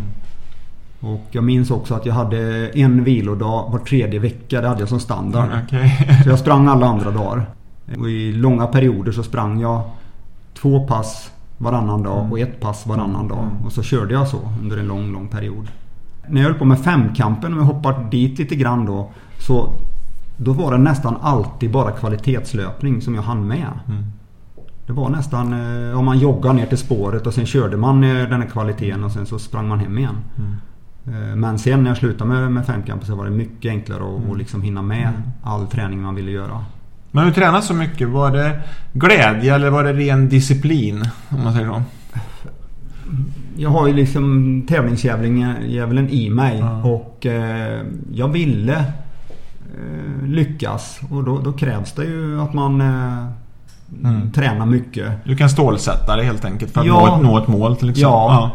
Och jag minns också att jag hade en vilodag var tredje vecka. Det hade jag som standard. Okej. Så jag sprang alla andra dagar. Och i långa perioder så sprang jag två pass varannan dag och ett pass varannan dag. Och så körde jag så under en lång, lång period. När jag höll på med femkampen, om jag hoppar dit lite grann då. Så då var det nästan alltid bara kvalitetslöpning som jag hann med. Mm. Det var nästan, eh, om man joggade ner till spåret och sen körde man eh, den här kvaliteten och sen så sprang man hem igen. Mm. Eh, Men sen när jag slutade med, med femkampen så var det mycket enklare att Mm. liksom hinna med all träning man ville göra. Men du tränade så mycket. Var det glädje eller var det ren disciplin? Om man säger så. jag har ju liksom tävlingsdjävulen i mig Ja. och eh, jag ville eh, lyckas och då, då krävs det ju att man eh, Mm. tränar mycket. Du kan stålsätta det helt enkelt för att Ja. nå, ett, nå ett mål till exempel. Ja.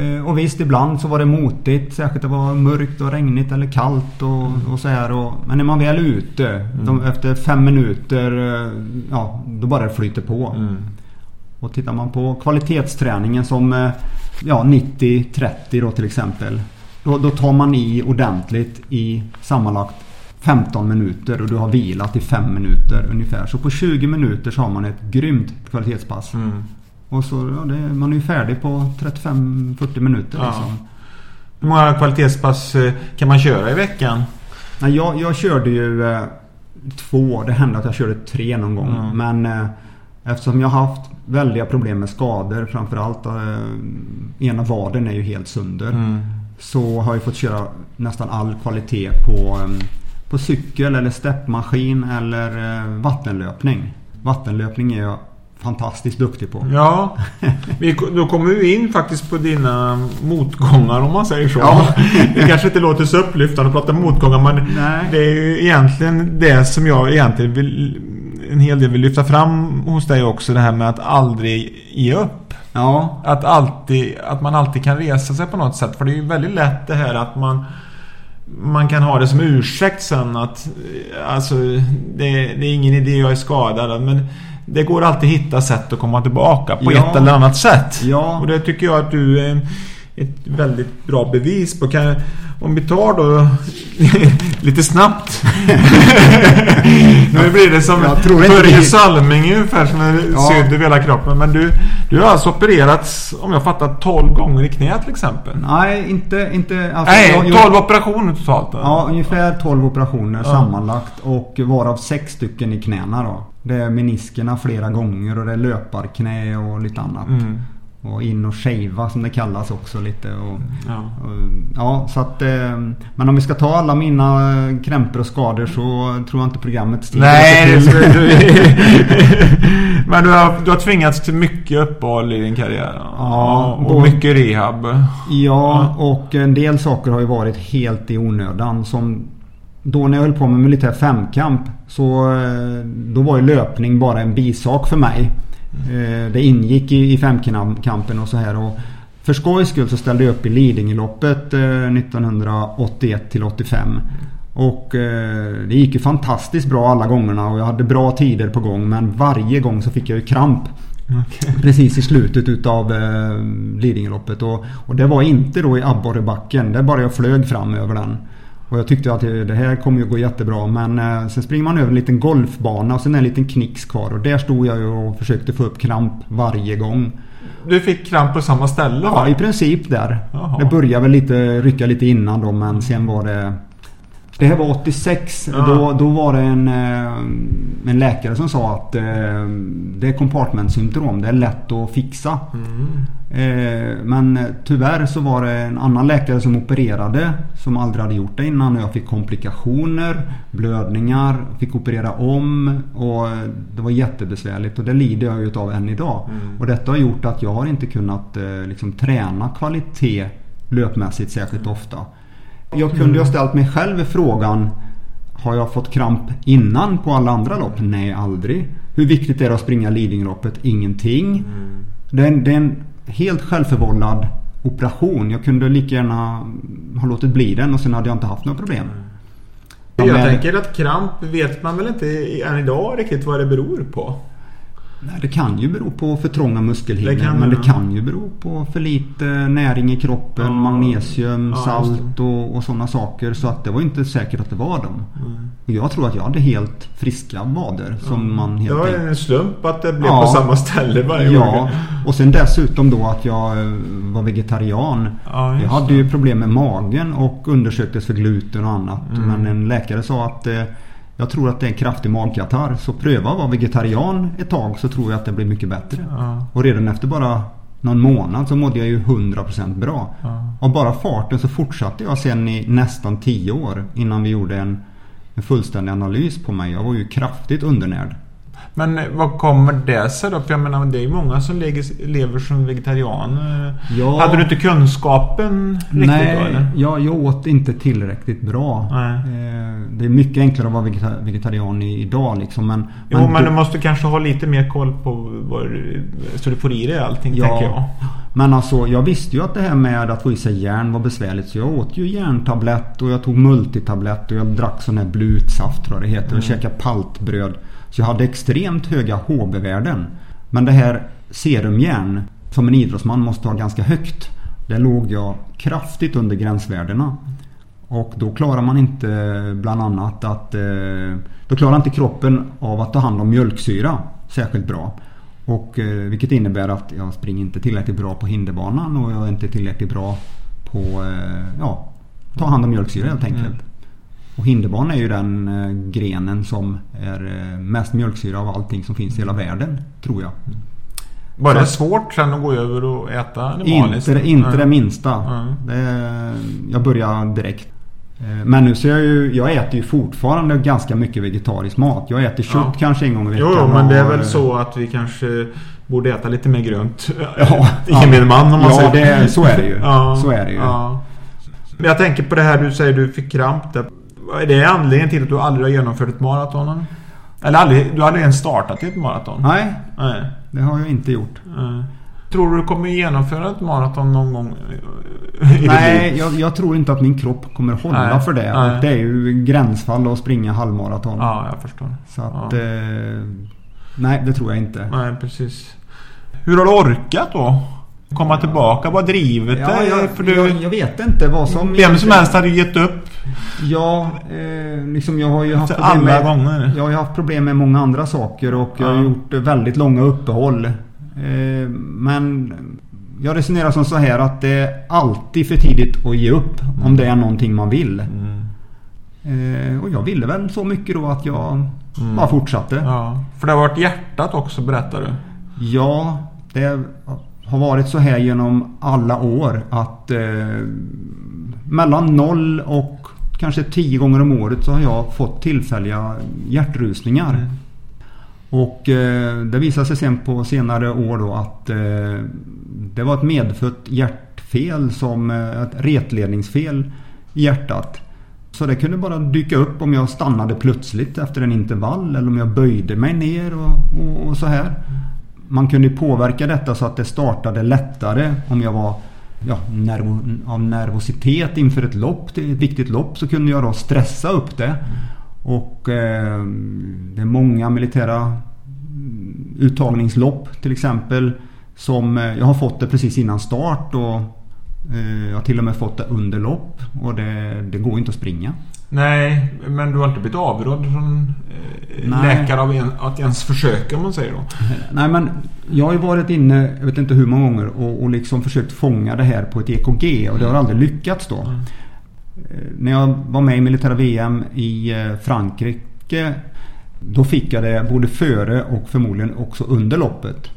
Eh, Och visst, ibland så var det motigt. Särskilt det var mörkt och regnigt eller kallt och, och så här. Och, men när man väl är ute, de, efter fem minuter, eh, ja, då bara det flyter på. Mm. Och tittar man på kvalitetsträningen som eh, ja, 90-30 då till exempel. Då, då tar man i ordentligt i sammanlagt 15 minuter och du har vilat i 5 minuter ungefär. Så på 20 minuter så har man ett grymt kvalitetspass. Mm. Och så, ja, det, man är ju färdig på 35-40 minuter Ja. liksom. Hur många kvalitetspass eh, kan man köra i veckan? Nej, jag, jag körde ju eh, två. Det hände att jag körde tre någon gång. Mm. Men eh, eftersom jag har haft väldiga problem med skador. Framförallt eh, ena vaden är ju helt sönder. Mm. Så har jag fått köra nästan all kvalitet på, eh, på cykel eller steppmaskin eller eh, vattenlöpning. Vattenlöpning är jag fantastiskt duktig på. Ja, vi, då kommer vi in faktiskt på dina motgångar om man säger så. Ja. Det kanske inte låter så upplyftande att prata motgångar men Nej. det är ju egentligen det som jag egentligen vill en hel del vill lyfta fram hos dig också. Det här med att aldrig ge upp. Ja, Att, alltid, att man alltid kan resa sig på något sätt. För det är ju väldigt lätt det här att man man kan ha det som ursäkt sen att eh, alltså det, det är ingen idé jag är skadad men det går alltid hitta sätt att komma tillbaka på Ja. ett eller annat sätt. Ja. Och det tycker jag att du en- ett väldigt bra bevis på. Kan, om vi tar då lite snabbt. nu blir det som Börje Salming ungefär som är Ja. sydd över hela kroppen. Men du, du har alltså opererats, om jag fattar 12 gånger i knät till exempel. nej inte... inte alltså, Nej, jag- jag- 12 operationer totalt. då. Ja, ungefär 12 operationer Ja. sammanlagt och varav sex stycken i knäna då. Det är meniskerna flera gånger och det är löparknä och lite annat. Mm. Och in och shava som det kallas också lite. Och, Ja. och, ja, så att... eh, Men om vi ska ta alla mina krämpor och skador så tror jag inte programmet stiger Nej, till. Men du har, du har tvingats till mycket uppehåll i din karriär. Ja, och både- mycket rehab. Ja, och en del saker har ju varit helt i onödan. Som då när jag höll på med militär femkamp så eh, då var ju löpning bara en bisak för mig. Eh, Det ingick i i femkampen och så här. Och för skojs skull så ställde jag upp i Lidingöloppet eh, 1981 till 85. Och eh, det gick ju fantastiskt bra alla gångerna och jag hade bra tider på gång. Men varje gång så fick jag ju kramp. Precis i slutet utav eh, Lidingöloppet. Och, och det var inte då i abborrebacken. Det bara jag flög fram över den. Och jag tyckte att det här kommer ju gå jättebra. Men eh, sen springer man över en liten golfbana och sen är en liten knix kvar. Och där stod jag ju och försökte få upp kramp varje gång. Du fick kramp på samma ställe Ja, va? i princip där. Jaha. Det började väl lite, rycka lite innan då men sen var det... Det här var 86. Ja. Då, då var det en, eh, en läkare som sa att eh, det är compartment-syndrom. Det är lätt att fixa. Mm. Eh, Men tyvärr så var det en annan läkare som opererade som aldrig hade gjort det innan och jag fick komplikationer, blödningar, fick operera om och det var jättebesvärligt och det lider jag ju av än idag. Mm. Och detta har gjort att jag har inte kunnat eh, liksom, träna kvalitet löpmässigt särskilt ofta. Jag kunde ju ha ställt mig själv frågan Har jag fått kramp innan på alla andra lopp? Nej, aldrig. Hur viktigt är det att springa Lidingöloppet? Ingenting. Det är, en, det är en helt självförvållad operation. Jag kunde lika gärna ha låtit bli den och sen hade jag inte haft några problem. Jag tänker att kramp vet man väl inte än idag riktigt vad det beror på. Nej, det kan ju bero på för trånga muskelhinnor. Det kan men det, det kan ju bero på för lite näring i kroppen, Ja. magnesium, Ja, salt och, och sådana saker. Så att det var inte säkert att det var dem. Mm. Jag tror att jag hade helt friska vader som man Det helt var enkelt... en slump att det blev Ja. på samma ställe varje Ja, gång. och sen dessutom då att jag eh, var vegetarian. Ja, jag hade det. ju problem med magen och undersöktes för gluten och annat. Mm. Men en läkare sa att eh, jag tror att det är en kraftig magkatarr. Så pröva att vara vegetarian ett tag så tror jag att det blir mycket bättre. Ja. Och redan efter bara någon månad så mådde jag ju 100% bra. Ja. Av bara farten så fortsatte jag sen i nästan 10 år innan vi gjorde en, en fullständig analys på mig. Jag var ju kraftigt undernärd. Men vad kommer det sig då? För jag menar det är ju många som lever som vegetarian. Ja. Hade du inte kunskapen riktigt Nej, då eller? Jag, jag åt inte tillräckligt bra. Nej. Eh, det är mycket enklare att vara vegetarian idag liksom. Men, jo men, men du, du måste kanske ha lite mer koll på vad, så du får i dig allting ja. tänker jag. Men alltså jag visste ju att det här med att få i sig järn var besvärligt. Så jag åt ju järntablett och jag tog multitablett och jag drack sån här blutsaft tror jag det heter. Och mm. käkade paltbröd. Så jag hade extremt höga HB-värden. Men det här serumjärn som en idrottsman måste ha ganska högt. Där låg jag kraftigt under gränsvärdena. Och då klarar man inte bland annat att... Eh, då klarar inte kroppen av att ta hand om mjölksyra särskilt bra. Och, eh, vilket innebär att jag springer inte tillräckligt bra på hinderbanan och jag är inte tillräckligt bra på eh, ja, ta hand om mjölksyra helt enkelt. Mm. Och hinderbanan är ju den eh, grenen som är eh, mest mjölksyra av allting som finns i hela världen, tror jag. Var det svårt sen att gå över och äta animaliskt? Inte, inte mm. det minsta. Mm. Det, jag började direkt. Eh, men nu så jag ju, jag äter ju fortfarande ganska mycket vegetarisk mat. Jag äter kött ja. kanske en gång i veckan. Jo, men det är väl så att vi kanske borde äta lite mer grönt. Ja, gemene man om man ja, säger. Det, så är det ju. Ja, så är det ju. Ja. Jag tänker på det här du säger du fick kramp där. Är det anledningen till att du aldrig har genomfört ett maraton? Eller aldrig, du har aldrig ens startat ett maraton? Nej, Nej. det har jag inte gjort. Nej. Tror du du kommer genomföra ett maraton någon gång? Nej, jag, jag, tror inte att min kropp kommer hålla nej, för det. Nej. det är ju gränsfall att springa halvmaraton. Ja, jag förstår. Så att... Ja. Eh, nej, det tror jag inte. Nej, precis. Hur har du orkat då? Komma tillbaka? Vad drivet ja, jag, för du, jag, jag, vet inte vad som... Vem som helst hade gett upp. Ja, eh, liksom jag har ju haft problem alla med, gånger. Jag har haft problem med många andra saker och jag har gjort väldigt långa uppehåll. Eh, men jag resonerar som så här att det är alltid för tidigt att ge upp mm. om det är någonting man vill. Mm. Eh, och jag ville väl så mycket då att jag mm. bara fortsatte. Ja, för det har varit hjärtat också berättar du. Ja, det har varit så här genom alla år att eh, mellan noll och kanske tio gånger om året så har jag fått tillfälliga hjärtrusningar. Mm. Och eh, det visade sig sen på senare år då att eh, det var ett medfött hjärtfel som eh, ett retledningsfel i hjärtat. Så det kunde bara dyka upp om jag stannade plötsligt efter en intervall eller om jag böjde mig ner och, och, och så här. Man kunde påverka detta så att det startade lättare om jag var ja, nervo, av nervositet inför ett lopp, ett viktigt lopp, så kunde jag då stressa upp det. Och eh, det är många militära mm, uttagningslopp till exempel. Som eh, jag har fått det precis innan start och eh, jag har till och med fått det under lopp. Och det, det går inte att springa. Nej, men du har inte blivit avrådd från eh, läkare av en, att ens försöka om man säger då? Nej men jag har ju varit inne, jag vet inte hur många gånger och, och liksom försökt fånga det här på ett EKG och det har aldrig lyckats då. Mm. Eh, när jag var med i militära VM i eh, Frankrike då fick jag det både före och förmodligen också under loppet.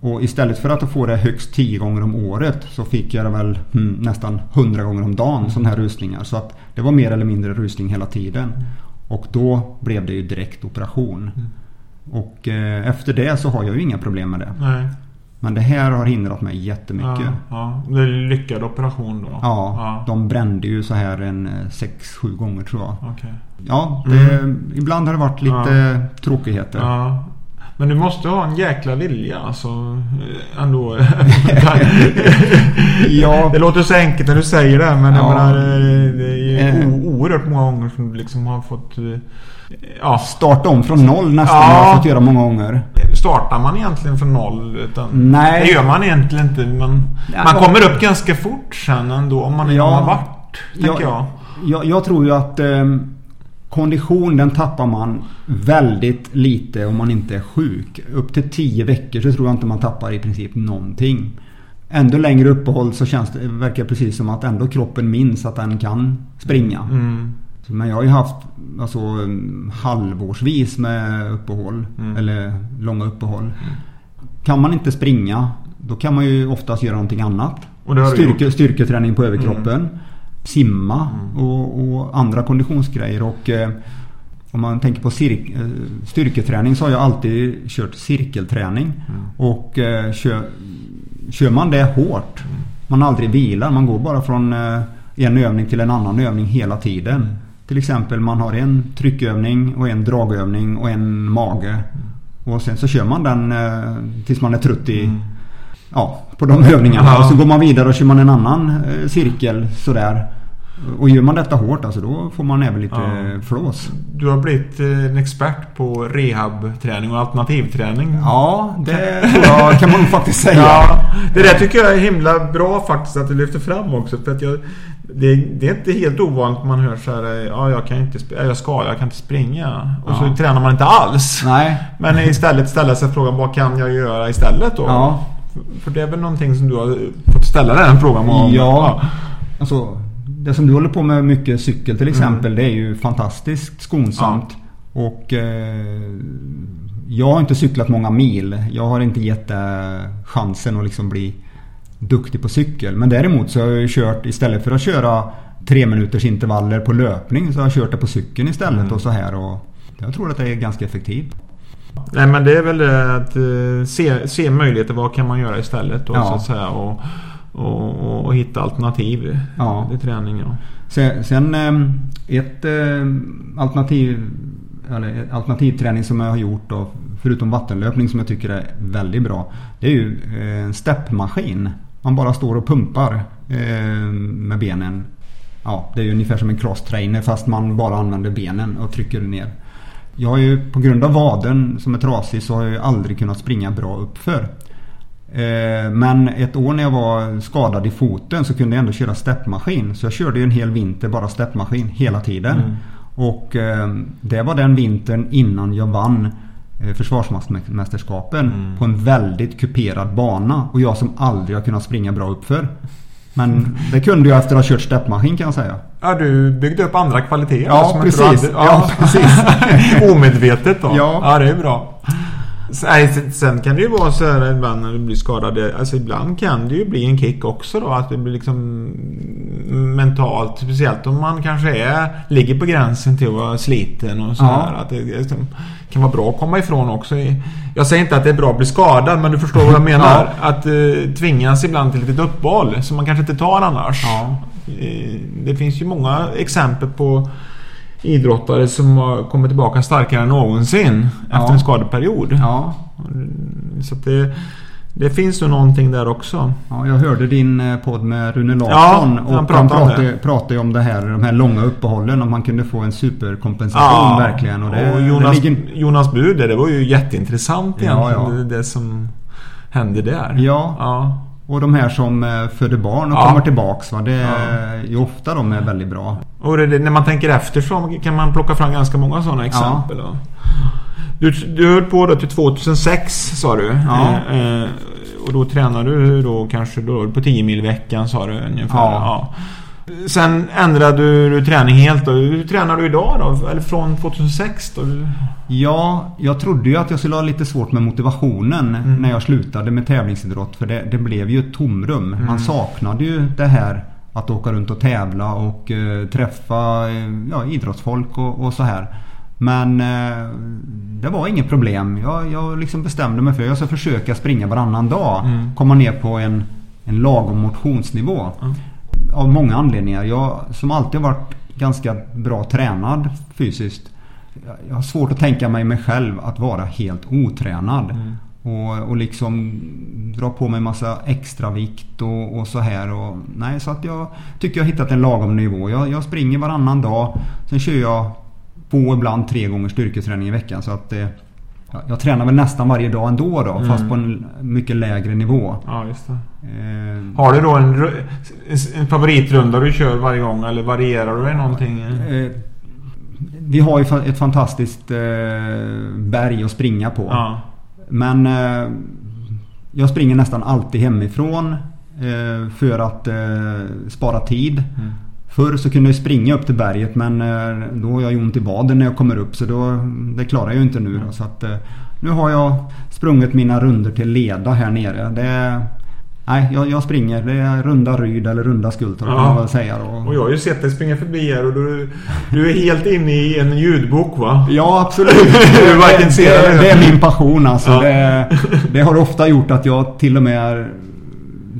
Och istället för att få det högst 10 gånger om året så fick jag det väl hmm, nästan 100 gånger om dagen mm. sådana här rusningar. Så att det var mer eller mindre rusning hela tiden. Mm. Och då blev det ju direkt operation. Mm. Och eh, efter det så har jag ju inga problem med det. Nej. Men det här har hindrat mig jättemycket. Ja, ja. Det är en lyckad operation då? Ja, ja, de brände ju så här en 6-7 gånger tror jag. Okay. Ja, det, mm. ibland har det varit lite ja. tråkigheter. Ja. Men du måste ha en jäkla vilja alltså. Eh, ändå. ja. Det låter så enkelt när du säger det. Men jag menar, eh, det är eh. oerhört många gånger som du liksom har fått ja. starta om från noll nästan. Ja. har fått göra många gånger. Startar man egentligen från noll? Utan Nej. Det gör man egentligen inte. Man, ja, man kommer upp ganska fort sen ändå om man ja. har varit. Tänker jag. Jag, jag tror ju att eh, kondition den tappar man väldigt lite om man inte är sjuk. Upp till 10 veckor så tror jag inte man tappar i princip någonting. Ändå längre uppehåll så känns det, verkar precis som att ändå kroppen minns att den kan springa. Mm. Men jag har ju haft alltså, halvårsvis med uppehåll. Mm. Eller långa uppehåll. Mm. Kan man inte springa då kan man ju oftast göra någonting annat. Styrke, styrketräning på överkroppen. Mm. Simma mm. och, och, andra konditionsgrejer. Och, eh, om man tänker på eh, styrketräning så har jag alltid kört cirkelträning. Mm. Och eh, kör, kör man det hårt, man aldrig vilar, man går bara från eh, en övning till en annan övning hela tiden. Mm. Till exempel man har en tryckövning och en dragövning och en mage. Och sen så kör man den eh, tills man är trött i mm. Ja, på de övningarna. Ja. Och så går man vidare och kör man en annan eh, cirkel sådär. Och gör man detta hårt alltså då får man även lite ja. flås. Du har blivit eh, en expert på rehabträning och alternativträning. Ja, det jag, kan man faktiskt säga. Ja, det där tycker jag är himla bra faktiskt att du lyfter fram också. För att jag, det, det, är inte helt ovanligt man hör så här, ja jag kan inte, jag ska, jag kan inte springa. Och ja. så tränar man inte alls. Nej. Men istället ställa sig frågan, vad kan jag göra istället då? Ja. För det är väl någonting som du har fått ställa den frågan om? Ja. Alltså, det som du håller på med mycket cykel till exempel. Mm. Det är ju fantastiskt skonsamt. Ja. Och eh, jag har inte cyklat många mil. Jag har inte gett det chansen att liksom bli duktig på cykel. Men däremot så har jag kört istället för att köra tre minuters intervaller på löpning så har jag kört det på cykeln istället och så här. Och jag tror att det är ganska effektivt. Nej men det är väl det att uh, se, se möjligheter. Vad kan man göra istället då, ja. så att säga. Och, och, och, hitta alternativ ja. i träning. Ja. Sen, sen ehm, ett eh, alternativ eller alternativträning som jag har gjort då, förutom vattenlöpning som jag tycker är väldigt bra. Det är ju eh, en steppmaskin. Man bara står och pumpar med benen. Ja, det är ju ungefär som en crosstrainer fast man bara använder benen och trycker ner. Jag har ju på grund av vaden som är trasig så har jag ju aldrig kunnat springa bra uppför. Eh, men ett år när jag var skadad i foten så kunde jag ändå köra steppmaskin. Så jag körde ju en hel vinter bara steppmaskin hela tiden. Mm. Och eh, det var den vintern innan jag vann eh, Försvarsmästerskapen mm. på en väldigt kuperad bana. Och jag som aldrig har kunnat springa bra uppför. Men det kunde jag efter att ha kört steppmaskin kan jag säga. Ja, du byggde upp andra kvaliteter. Ja, precis. Ja. ja, precis. Omedvetet då. Ja. ja, det är bra. Sen kan det ju vara så här ibland när du blir skadad. Alltså ibland kan det ju bli en kick också då. Att det blir liksom mentalt. Speciellt om man kanske är, ligger på gränsen till att vara sliten och så ja. här. Att det liksom, kan vara bra att komma ifrån också. Jag säger inte att det är bra att bli skadad men du förstår vad jag menar. Ja. Att uh, tvingas ibland till ett litet uppehåll som man kanske inte tar annars. Ja. Uh, det finns ju många exempel på idrottare som har kommit tillbaka starkare än någonsin ja. efter en skadeperiod. Ja. Så det, det finns nog någonting där också. Ja, jag hörde din eh, podd med Rune Larsson. Ja, han och han pratade, pratade om det här, de här långa uppehållen. Om man kunde få en superkompensation ja, verkligen. Och, det, och Jonas, ligger... Jonas Bud, det var ju jätteintressant egentligen. Ja, ja. Det, det som hände där. Ja. ja. Och de här som eh, föder barn och ja. kommer tillbaks. Va? Det är ju ofta de är väldigt bra. Och det, när man tänker efter så kan man plocka fram ganska många sådana exempel. Ja. Du, du höll på då till 2006 sa du. Ja. Eh, eh, och då tränade du då kanske då på 10 mil i veckan sa du ungefär. Ja. ja. Sen ändrade du träning helt då. Hur tränar du idag då? Eller från 2006 då? Ja, jag trodde ju att jag skulle ha lite svårt med motivationen mm. när jag slutade med tävlingsidrott. För det, det blev ju ett tomrum. Mm. Man saknade ju det här att åka runt och tävla och uh, träffa uh, ja, idrottsfolk och, och, så här. Men uh, det var inget problem. Jag, jag liksom bestämde mig för att jag ska försöka springa varannan dag. Mm. Komma ner på en, en lagom motionsnivå. Mm av många anledningar. Jag som alltid varit ganska bra tränad fysiskt. Jag har svårt att tänka mig mig själv att vara helt otränad. Mm. Och, och liksom dra på mig massa extra vikt och, och, så här. Och, nej, så att jag tycker jag har hittat en lagom nivå. Jag, jag springer varannan dag. Sen kör jag två, ibland tre gånger styrketräning i veckan. Så att eh, jag tränar väl nästan varje dag ändå då, mm. fast på en mycket lägre nivå. Ja, just. Eh, Har du då en, en favoritrunda du kör varje gång eller varierar du någonting? Eh, vi har ju ett fantastiskt eh, berg att springa på. Ja. Men eh, jag springer nästan alltid hemifrån eh, för att spara tid. Mm. Förr så kunde jag springa upp till berget men eh, då har jag ont i vaden när jag kommer upp så då, det klarar jag inte nu. Då, så att, eh, nu har jag sprungit mina runder till leda här nere. Det, Nej, jag, jag springer. Det är runda Ryd eller runda Skultorp kan man väl säga då. Och jag har ju sett dig springa förbi här och du, du är helt inne i en ljudbok va? Ja, absolut. Du varken ser det, eller- det är min passion alltså. Ja. Det, det har ofta gjort att jag till och med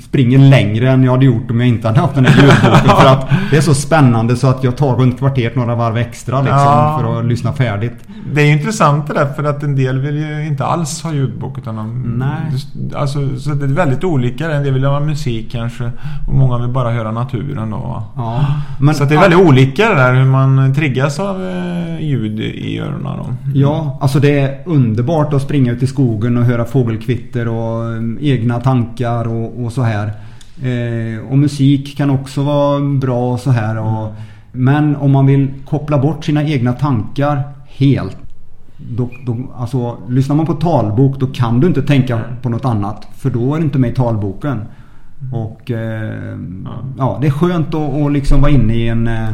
springer längre än jag hade gjort om jag inte hade haft den här ljudboken. för att det är så spännande så att jag tar runt kvarteret några varv extra liksom, Ja. för att lyssna färdigt. Det är ju intressant det där för att en del vill ju inte alls ha ljudbok utan de, Nej. Alltså, så det är väldigt olika. En del vill ha musik kanske och många vill bara höra naturen då. Ja. Men, så det är väldigt olika det där hur man triggas av eh, ljud i öronen då. Ja, alltså det är underbart att springa ut i skogen och höra fågelkvitter och um, egna tankar och, och så här. Eh, och musik kan också vara bra och så här. Och, men om man vill koppla bort sina egna tankar helt. Då, då, alltså, lyssnar man på talbok då kan du inte tänka på något annat. För då är du inte med i talboken. Och eh, ja. det är skönt att, att liksom vara inne i en, eh,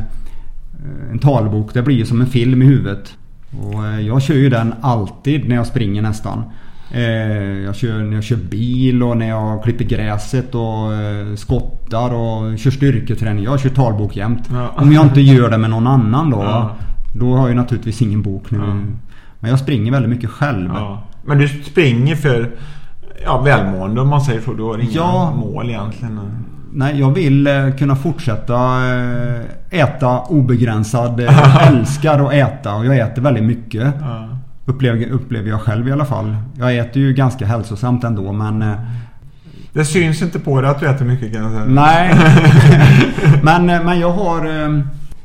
en talbok. Det blir ju som en film i huvudet. Och eh, jag kör ju den alltid när jag springer nästan. Eh, Jag kör när jag kör bil och när jag klipper gräset och eh, skottar och kör styrketräning. Jag kör talbok jämt. Ja. Om jag inte gör det med någon annan då. Ja. Då har jag naturligtvis ingen bok nu. Ja. Men jag springer väldigt mycket själv. Men du springer för ja, välmående om man säger så. Du har inga mål egentligen. Nej, jag vill eh, kunna fortsätta äta obegränsad. Jag älskar att äta och jag äter väldigt mycket. Upplever, upplever jag själv i alla fall. Jag äter ju ganska hälsosamt ändå men... eh, Det syns inte på dig att du äter mycket kan jag säga. Nej. men, eh, men jag har eh,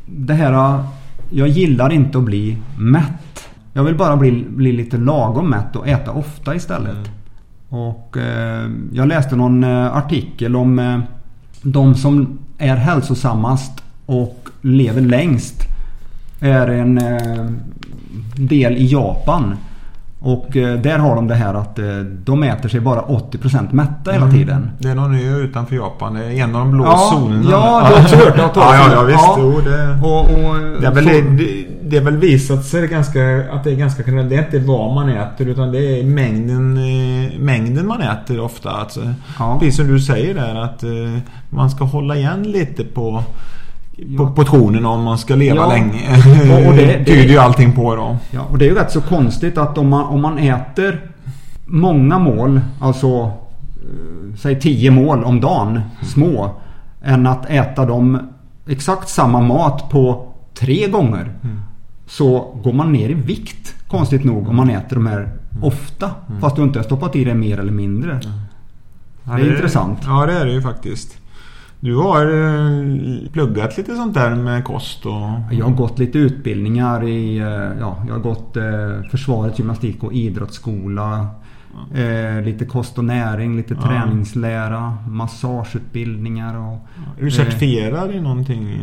det här... Jag gillar inte att bli mätt. Jag vill bara bli, bli lite lagom mätt och äta ofta istället. Och eh, jag läste någon artikel om eh, de som är hälsosammast och lever längst. Är en eh, del i Japan. Och eh, där har de det här att eh, de äter sig bara 80% mätta hela tiden. Det är någon ö utanför Japan. Det är en av de blå Ja, zonerna. ja, du har också hört om Ja, ja, det. ja visst. Ja. Jo, det... Och, och, Det är, väl, det, det är väl visat sig ganska, att det är ganska generellt. Det är inte vad man äter utan det är mängden, mängden man äter ofta. Alltså, Ja. Precis som du säger där att eh, man ska hålla igen lite på Ja. portionen om man ska leva Ja. länge. Och- och det- det- tyder ju allting på då. Ja, och det är ju rätt så konstigt att om man, om man äter många mål, alltså eh, säg 10 mål om dagen, små, än att äta dem exakt samma mat på tre gånger. Så går man ner i vikt konstigt nog om man äter de här ofta. Fast du inte har stoppat i det mer eller mindre. Ja, Det är intressant. Ja, det är det ju faktiskt. Du har eh, pluggat lite sånt där med kost och... Jag har gått lite utbildningar i, eh, ja, jag har gått eh, Försvarets gymnastik och idrottsskola. Eh, lite kost och näring, lite Ja. träningslära, massageutbildningar och... Är du certifierad i någonting?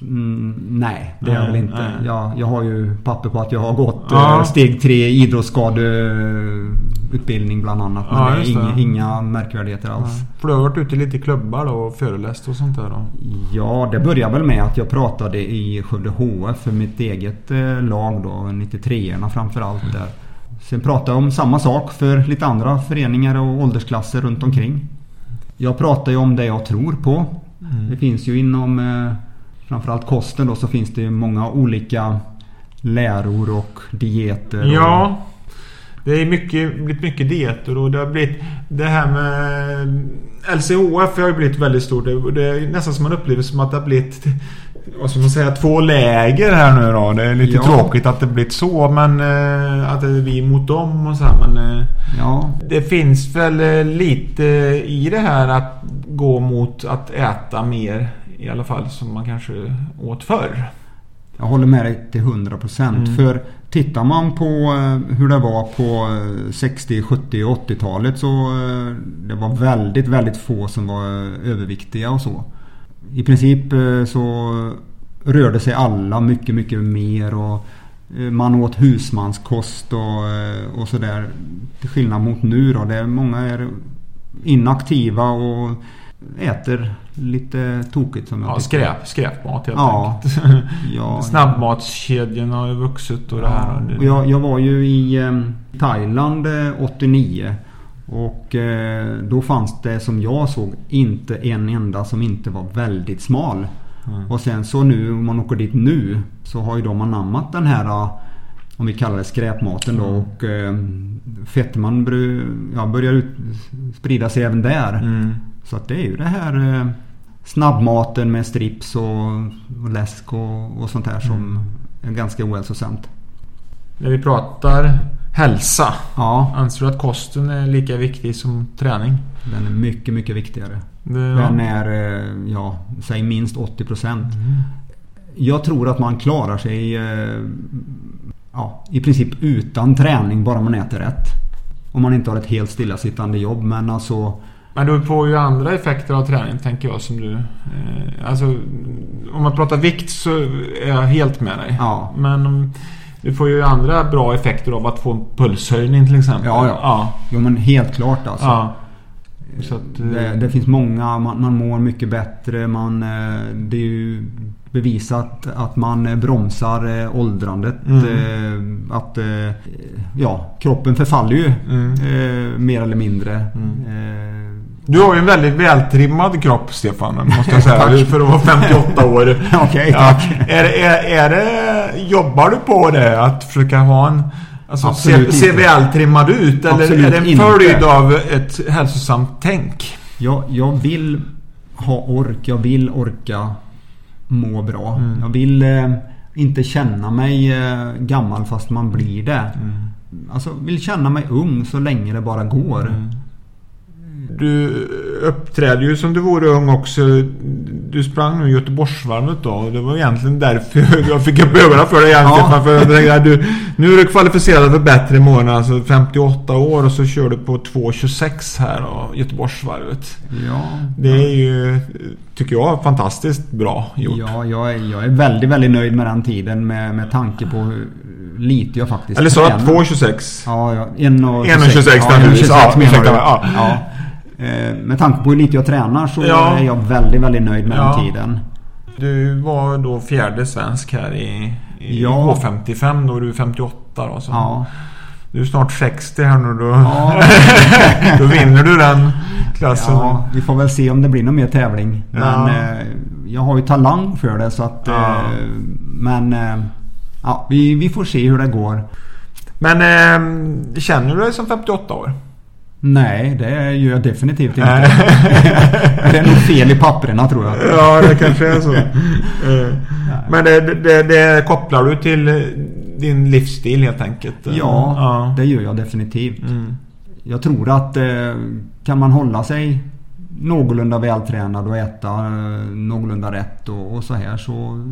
Mm, nej, det är jag Nej, väl inte. nej. Jag, jag har ju papper på att jag har gått Ja. eh, steg 3 idrottsskadeutbildning bland annat. Men Ja, det är just det. inga, inga märkvärdigheter alls. För du har varit ute lite i klubbar då och föreläst och sånt där då? Ja, det började väl med att jag pratade i Skövde HF för mitt eget eh, lag då, 93orna framförallt där. Sen pratade jag om samma sak för lite andra föreningar och åldersklasser runt omkring. Jag pratar ju om det jag tror på. Det finns ju inom eh, framförallt kosten då så finns det ju många olika läror och dieter. Ja. Det är mycket, blivit mycket dieter och det har blivit det här med LCHF har ju blivit väldigt stort. Det, det är nästan som man upplever som att det har blivit vad ska man säga, två läger här nu då. Det är lite Ja. tråkigt att det blivit så men eh, att det är vi mot dem och så här, men eh, Ja, Det finns väl eh, lite i det här att gå mot att äta mer i alla fall som man kanske åt förr. Jag håller med dig till 100%. Mm. För tittar man på hur det var på eh, 60, 70 och 80-talet så det var väldigt, väldigt få som var överviktiga och så. I princip eh, så rörde sig alla mycket, mycket mer och eh, man åt husmanskost och, eh, och sådär. Till skillnad mot nu då. Det är många är inaktiva och äter lite tokigt som jag Ja, tycker. skräp, skräpmat helt Ja. enkelt. Ja, Snabbmatskedjorna har ju vuxit och det här. Och jag, jag var ju i eh, Thailand eh, 89. Och eh, då fanns det som jag såg inte en enda som inte var väldigt smal. Mm. Och sen så nu om man åker dit nu så har ju de anammat den här eh, om vi kallar det skräpmaten då. Mm. Och eh, fetman bry- ja, börjar ut, sprida sig även där. Mm. Så att det är ju det här eh, snabbmaten med strips och, och läsk och, och sånt här som Mm. är ganska ohälsosamt. När vi pratar hälsa. Ja, Anser du att kosten är lika viktig som träning? den är mycket, mycket viktigare. Det, Den är, eh, ja, säg minst 80%. Mm. Jag tror att man klarar sig eh, ja, i princip utan träning bara man äter rätt. Om man inte har ett helt stillasittande jobb. Men alltså... Men du får ju andra effekter av träning tänker jag som du... Eh, alltså om man pratar vikt så är jag helt med dig. Ja. Men om, du får ju andra bra effekter av att få en pulshöjning till exempel. Ja, ja. ja. Jo men helt klart alltså. ja. Så att, eh, Det, det finns många, man, man mår mycket bättre. Man, eh, det är ju bevisat att man eh, bromsar åldrandet. Mm. Att ja, kroppen förfaller ju Mm. mer eller mindre. Mm. Du har ju en väldigt vältrimmad kropp Stefan, måste jag säga. För att vara 58 år. Okej, Ja, tack. är, är, är det, jobbar du på det? Att försöka ha en... Alltså se, se inte. vältrimmad ut? Eller Absolut är det en inte. följd av ett hälsosamt tänk? Jag, jag vill ha ork. Jag vill orka må bra. Mm. Jag vill eh, inte känna mig eh, gammal fast man blir det. Mm. Alltså vill känna mig ung så länge det bara går. Mm. Du uppträder ju som du vore ung också. Du sprang nu Göteborgsvarvet då. och Det var egentligen därför jag fick upp ögonen för dig igen Ja. Stefan. För jag tänkte att du, nu är du kvalificerad för bättre mån. Alltså 58 år och så kör du på 2.26 här då, Göteborgsvarvet. Ja, Det är ju, tycker jag, fantastiskt bra gjort. ja jag, är, jag är väldigt, väldigt nöjd med den tiden med, med tanke på hur lite jag faktiskt Eller sa tränar. 2.26? Ja, ja. 1,26 1,26 ja, naturligtvis. 1,26 Ja, ursäkta du. mig. Ja. Ja. Eh, Med tanke på hur lite jag tränar så Ja. är jag väldigt, väldigt nöjd med Ja. den tiden. Du var då fjärde svensk här i, i Ja. H55. Då är du 58 då. Så. Ja. Du är snart 60 här nu då. Ja. då vinner du den klassen. ja, vi får väl se om det blir någon mer tävling. Men eh, jag har ju talang för det så att... Eh, men... Eh, ja, vi, vi får se hur det går. Men eh, känner du dig som 58 år? Nej, det gör jag definitivt inte. Det är nog fel i papperna tror jag. ja, det kanske är så. Men det, det, det kopplar du till din livsstil helt enkelt? Ja, ja. det gör jag definitivt. Mm. Jag tror att eh, kan man hålla sig någorlunda vältränad och äta eh, någorlunda rätt och, och så här så,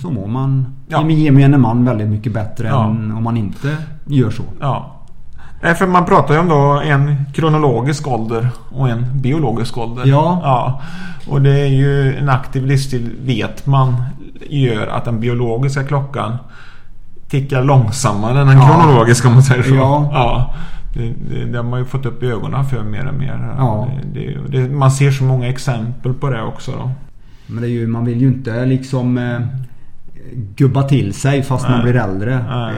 så mår man Mm. Ja. gemene man väldigt mycket bättre Ja. än om man inte gör så. Ja. Nej, för man pratar ju om då en kronologisk ålder och en biologisk ålder. Ja. ja. Och det är ju en aktiv livsstil vet man gör att den biologiska klockan tickar långsammare än den Ja. kronologiska om man säger så. Ja. ja. Det, det, det har man ju fått upp ögonen för mer och mer. Ja. Det, man ser så många exempel på det också då. Men det är ju, man vill ju inte liksom eh, gubba till sig fast man Nej. blir äldre. Nej.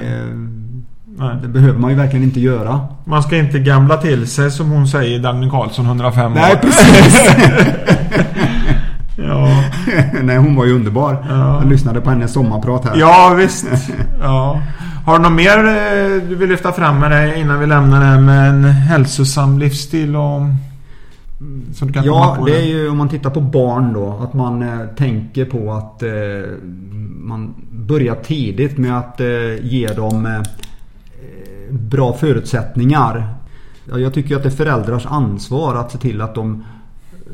Nej. det behöver man ju verkligen inte göra. Man ska inte gamla till sig som hon säger Dagny Karlsson 105 Nej år. precis! Ja. Nej hon var ju underbar. Ja. Jag lyssnade på hennes sommarprat här. Ja, visst. Ja. Har du något mer eh, du vill lyfta fram med dig innan vi lämnar det här med en hälsosam livsstil och... Ja, det är ju om man tittar på barn då. Att man eh, tänker på att eh, man börjar tidigt med att eh, ge dem eh, bra förutsättningar. Jag tycker att det är föräldrars ansvar att se till att de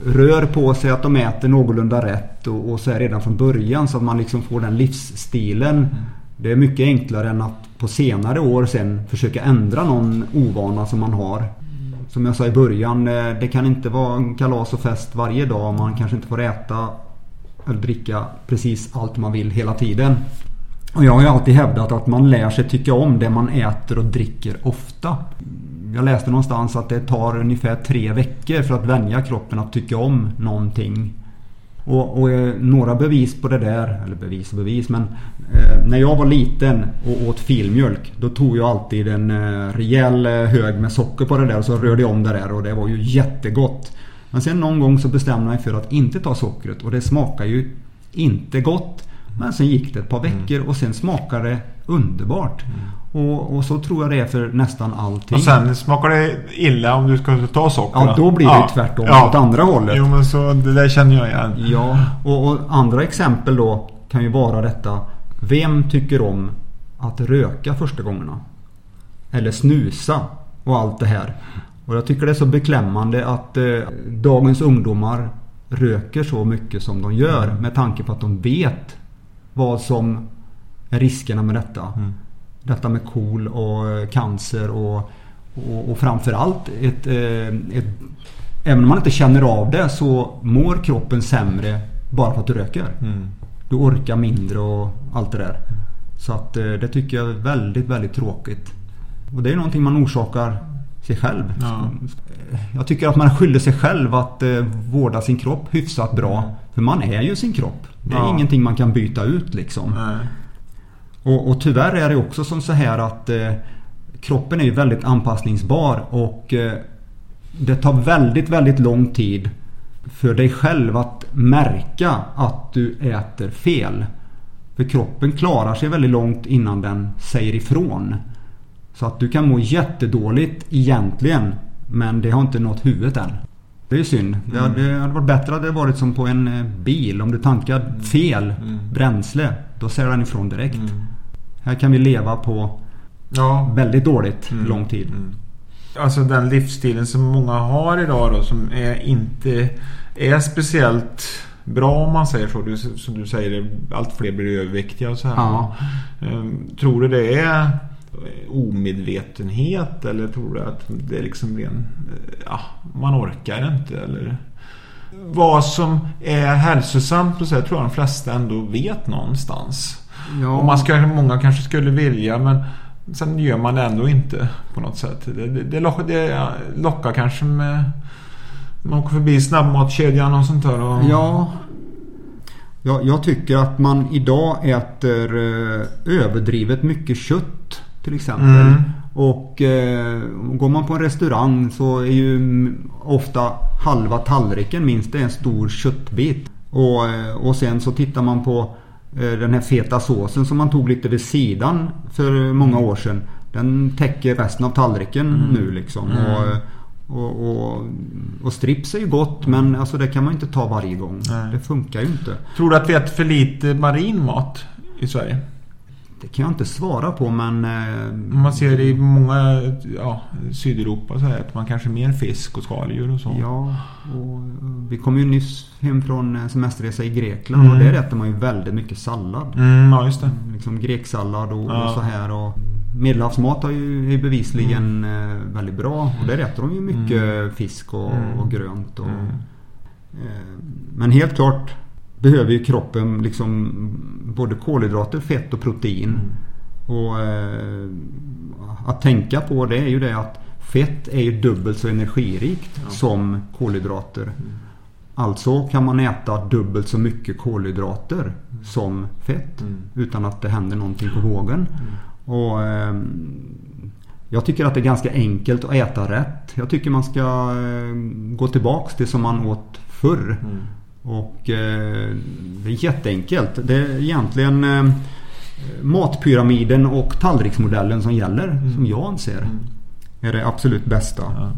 rör på sig, att de äter någorlunda rätt och, och så här redan från början så att man liksom får den livsstilen. Det är mycket enklare än att på senare år sen försöka ändra någon ovana som man har. Som jag sa i början, eh, det kan inte vara en kalas och fest varje dag. Man kanske inte får äta eller dricka precis allt man vill hela tiden. Och jag har ju alltid hävdat att man lär sig tycka om det man äter och dricker ofta. Jag läste någonstans att det tar ungefär tre veckor för att vänja kroppen att tycka om någonting. Och, och eh, några bevis på det där, eller bevis och bevis men eh, När jag var liten och åt filmjölk Då tog jag alltid en eh, rejäl eh, hög med socker på det där och så rörde jag om det där och det var ju jättegott. Men sen någon gång så bestämde jag mig för att inte ta sockret och det smakar ju inte gott. Men sen gick det ett par veckor och sen smakade det underbart. Och, och, så tror jag det är för nästan allting. Och sen smakar det illa om du ska ta socker. Ja, då blir det ja. tvärtom ja. åt andra hållet. Jo, men så det där känner jag igen. Ja, och, och andra exempel då kan ju vara detta. Vem tycker om att röka första gångerna? Eller snusa och allt det här. Och jag tycker det är så beklämmande att eh, dagens ungdomar röker så mycket som de gör med tanke på att de vet vad som är riskerna med detta. Mm. Detta med KOL och eh, cancer och, och, och framförallt ett, eh, ett, Även om man inte känner av det så mår kroppen sämre bara för att du röker. Mm. Du orkar mindre och allt det där. Så att eh, det tycker jag är väldigt, väldigt tråkigt. Och det är någonting man orsakar sig själv. Ja. Jag tycker att man skyller sig själv att eh, vårda sin kropp hyfsat bra. För man är ju sin kropp. Det är ja. ingenting man kan byta ut liksom. Och, och, tyvärr är det också som så här att eh, kroppen är ju väldigt anpassningsbar och eh, det tar väldigt, väldigt lång tid för dig själv att märka att du äter fel. För kroppen klarar sig väldigt långt innan den säger ifrån. Så att du kan må jättedåligt egentligen men det har inte nått huvudet än. Det är synd. Mm. Det, hade, det hade varit bättre hade det varit som på en eh, bil. Om du tankar mm. fel mm. bränsle då säger den ifrån direkt. Mm. Här kan vi leva på ja. väldigt dåligt mm. lång tid. Mm. Alltså den livsstilen som många har idag då som är inte är speciellt bra om man säger så. Du, som du säger, allt fler blir överviktiga och så här. Ja. Um, tror du det är omedvetenhet eller tror du att det är liksom ren... Ja, man orkar inte eller... Vad som är hälsosamt och så här, tror jag de flesta ändå vet någonstans. Ja. Och man ska, många kanske skulle vilja men sen gör man det ändå inte på något sätt. Det, det, det, lockar, det lockar kanske med... Man åker förbi snabbmatskedjan och sånt där. Och... Ja. Jag, jag tycker att man idag äter eh, överdrivet mycket kött till exempel. Mm. Och eh, går man på en restaurang så är ju ofta halva tallriken minst en stor köttbit. Och, eh, och sen så tittar man på eh, den här feta såsen som man tog lite vid sidan för många år sedan. Den täcker resten av tallriken mm. nu liksom. Mm. Och, och, och, och, strips är ju gott men alltså det kan man inte ta varje gång. Nej. Det funkar ju inte. Tror du att vi äter för lite marin mat i Sverige? Det kan jag inte svara på men... Eh, man ser det i många ja, Sydeuropa så här, att man kanske mer fisk och skaldjur och så. Ja, och vi kom ju nyss hem från semesterresa i Grekland mm. och där äter man ju väldigt mycket sallad. Mm, ja, just det. Liksom greksallad och, ja. och så här. Och Medelhavsmat är ju bevisligen mm. väldigt bra och där äter de ju mycket mm. fisk och, mm. och grönt. Och, mm. eh, men helt klart behöver ju kroppen liksom både kolhydrater, fett och protein. Mm. Och eh, Att tänka på det är ju det att fett är ju dubbelt så energirikt ja. som kolhydrater. Mm. Alltså kan man äta dubbelt så mycket kolhydrater mm. som fett mm. utan att det händer någonting på vågen. Mm. Och eh, Jag tycker att det är ganska enkelt att äta rätt. Jag tycker man ska eh, gå tillbaks till som man åt förr. Mm. Och eh, det är jätteenkelt. Det är egentligen eh, matpyramiden och tallriksmodellen som gäller. Mm. Som jag anser mm. är det absolut bästa. Ja.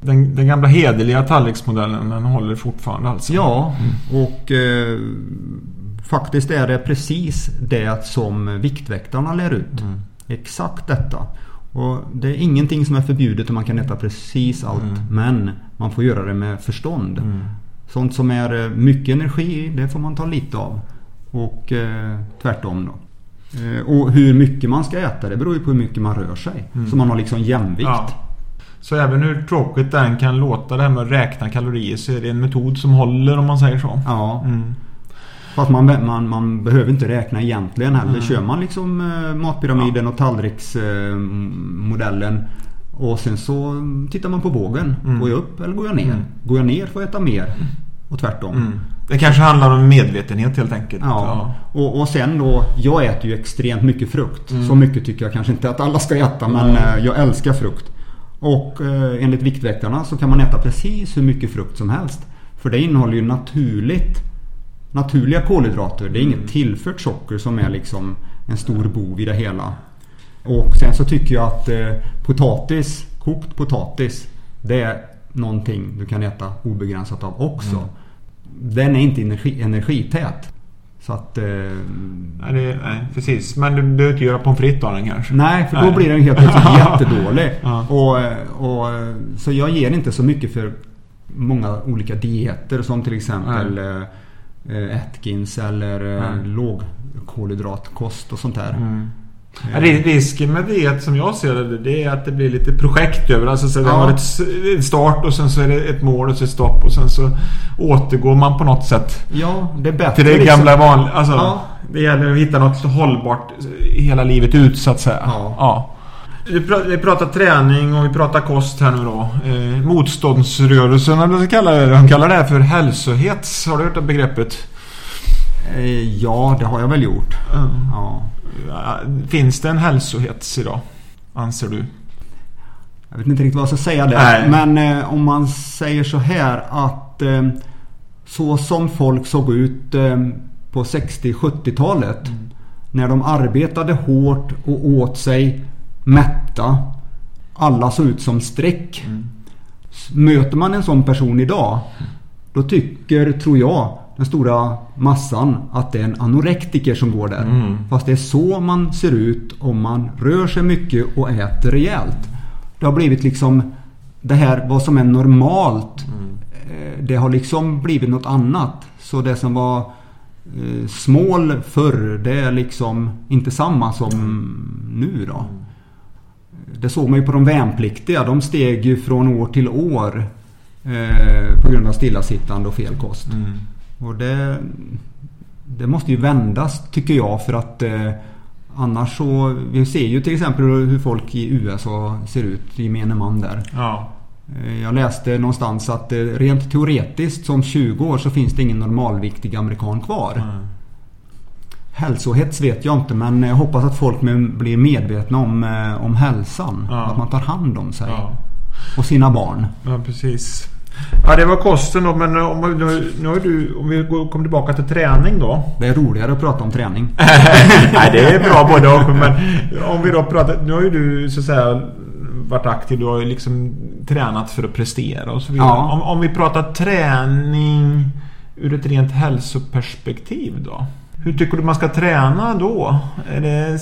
Den, den, gamla hederliga tallriksmodellen den håller fortfarande alltså? Ja, mm. och eh, faktiskt är det precis det som Viktväktarna lär ut. Mm. Exakt detta. Och Det är ingenting som är förbjudet och man kan äta precis allt. Mm. Men man får göra det med förstånd. Sånt som är eh, mycket energi det får man ta lite av. Och eh, tvärtom då. Eh, och hur mycket man ska äta det beror ju på hur mycket man rör sig. Mm. Så man har liksom jämvikt. Ja. Så även hur tråkigt den kan låta det här med att räkna kalorier så är det en metod som håller om man säger så. Ja. Mm. Fast man, man, man behöver inte räkna egentligen heller. Mm. Kör man liksom eh, matpyramiden ja. och tallriksmodellen och sen så tittar man på vågen. Mm. Går jag upp eller går jag ner? Mm. Går jag ner får jag äta mer. och tvärtom. Mm. Det kanske handlar om medvetenhet helt enkelt. Ja. Och, och sen då, jag äter ju extremt mycket frukt. Mm. Så mycket tycker jag kanske inte att alla ska äta men eh, jag älskar frukt. Och eh, enligt Viktväktarna så kan man äta precis hur mycket frukt som helst. För det innehåller ju naturligt naturliga kolhydrater. Det är Mm. inget tillfört socker som är liksom en stor bov i det hela. Och sen så tycker jag att eh, potatis, kokt potatis, det är någonting du kan äta obegränsat av också. Mm. Den är inte energi, energität. Så att... Eh, Nej, det, nej, precis. Men du behöver inte göra pommes frites av den kanske? nej, för då Nej. blir den helt plötsligt jättedålig. Ja. Och, och, så jag ger inte så mycket för många olika dieter som till exempel eh, Atkins eller eh, Nej. lågkolhydratkost och sånt där. Mm. Ja, ri- risken med det som jag ser det, det är att det blir lite projekt över Alltså så det Ja. har ett start och sen så är det ett mål och så ett stopp och sen så återgår man på något sätt Ja, det är bättre till det liksom. gamla vanliga. Alltså, Ja. Det gäller att hitta något hållbart hela livet ut så att säga. Ja. Vi pra- Vi pratar träning och vi pratar kost här nu då. Eh, motståndsrörelsen, eller vad ska kalla det? De kallar det här för hälsohets. Har du hört det begreppet? Eh, Ja, det har jag väl gjort. Ja. Ja, Finns det en hälsohets idag? Anser du? Jag vet inte riktigt vad jag ska säga där. Nej. Men eh, om man säger så här att eh, så som folk såg ut eh, på 60-70-talet. Mm. När de arbetade hårt och åt sig mätta. Alla såg ut som streck. Mm. Möter man en sån person idag. Då tycker, tror jag, den stora massan att det är en anorektiker som går där. Mm. Fast det är så man ser ut om man rör sig mycket och äter rejält. Det har blivit liksom det här vad som är normalt. eh, Det har liksom blivit något annat. Så det som var eh, smål förr det är liksom inte samma som nu då. Det såg man ju på de värnpliktiga. De steg ju från år till år. Eh, på grund av stillasittande och fel kost. Mm. Och det, det måste ju vändas tycker jag för att eh, annars så... Vi ser ju till exempel hur folk i USA ser ut, gemene man där. Ja. Eh, Jag läste någonstans att eh, rent teoretiskt som 20 år så finns det ingen normalviktig amerikan kvar. Mm. Hälsohets vet jag inte men jag hoppas att folk blir medvetna om, eh, om hälsan. Ja. Att man tar hand om sig Ja. och sina barn. Ja, precis. Ja, det var kosten då. Men om, nu, nu du, om vi går- kommer tillbaka till träning då. Det är roligare att prata om träning. Nej, det är bra både och. Men om vi då pratar... Nu har ju du så att säga varit aktiv. Du har ju liksom tränat för att prestera och så vidare. Ja. Om, om vi pratar träning ur ett rent hälsoperspektiv då? Hur tycker du man ska träna då? Är det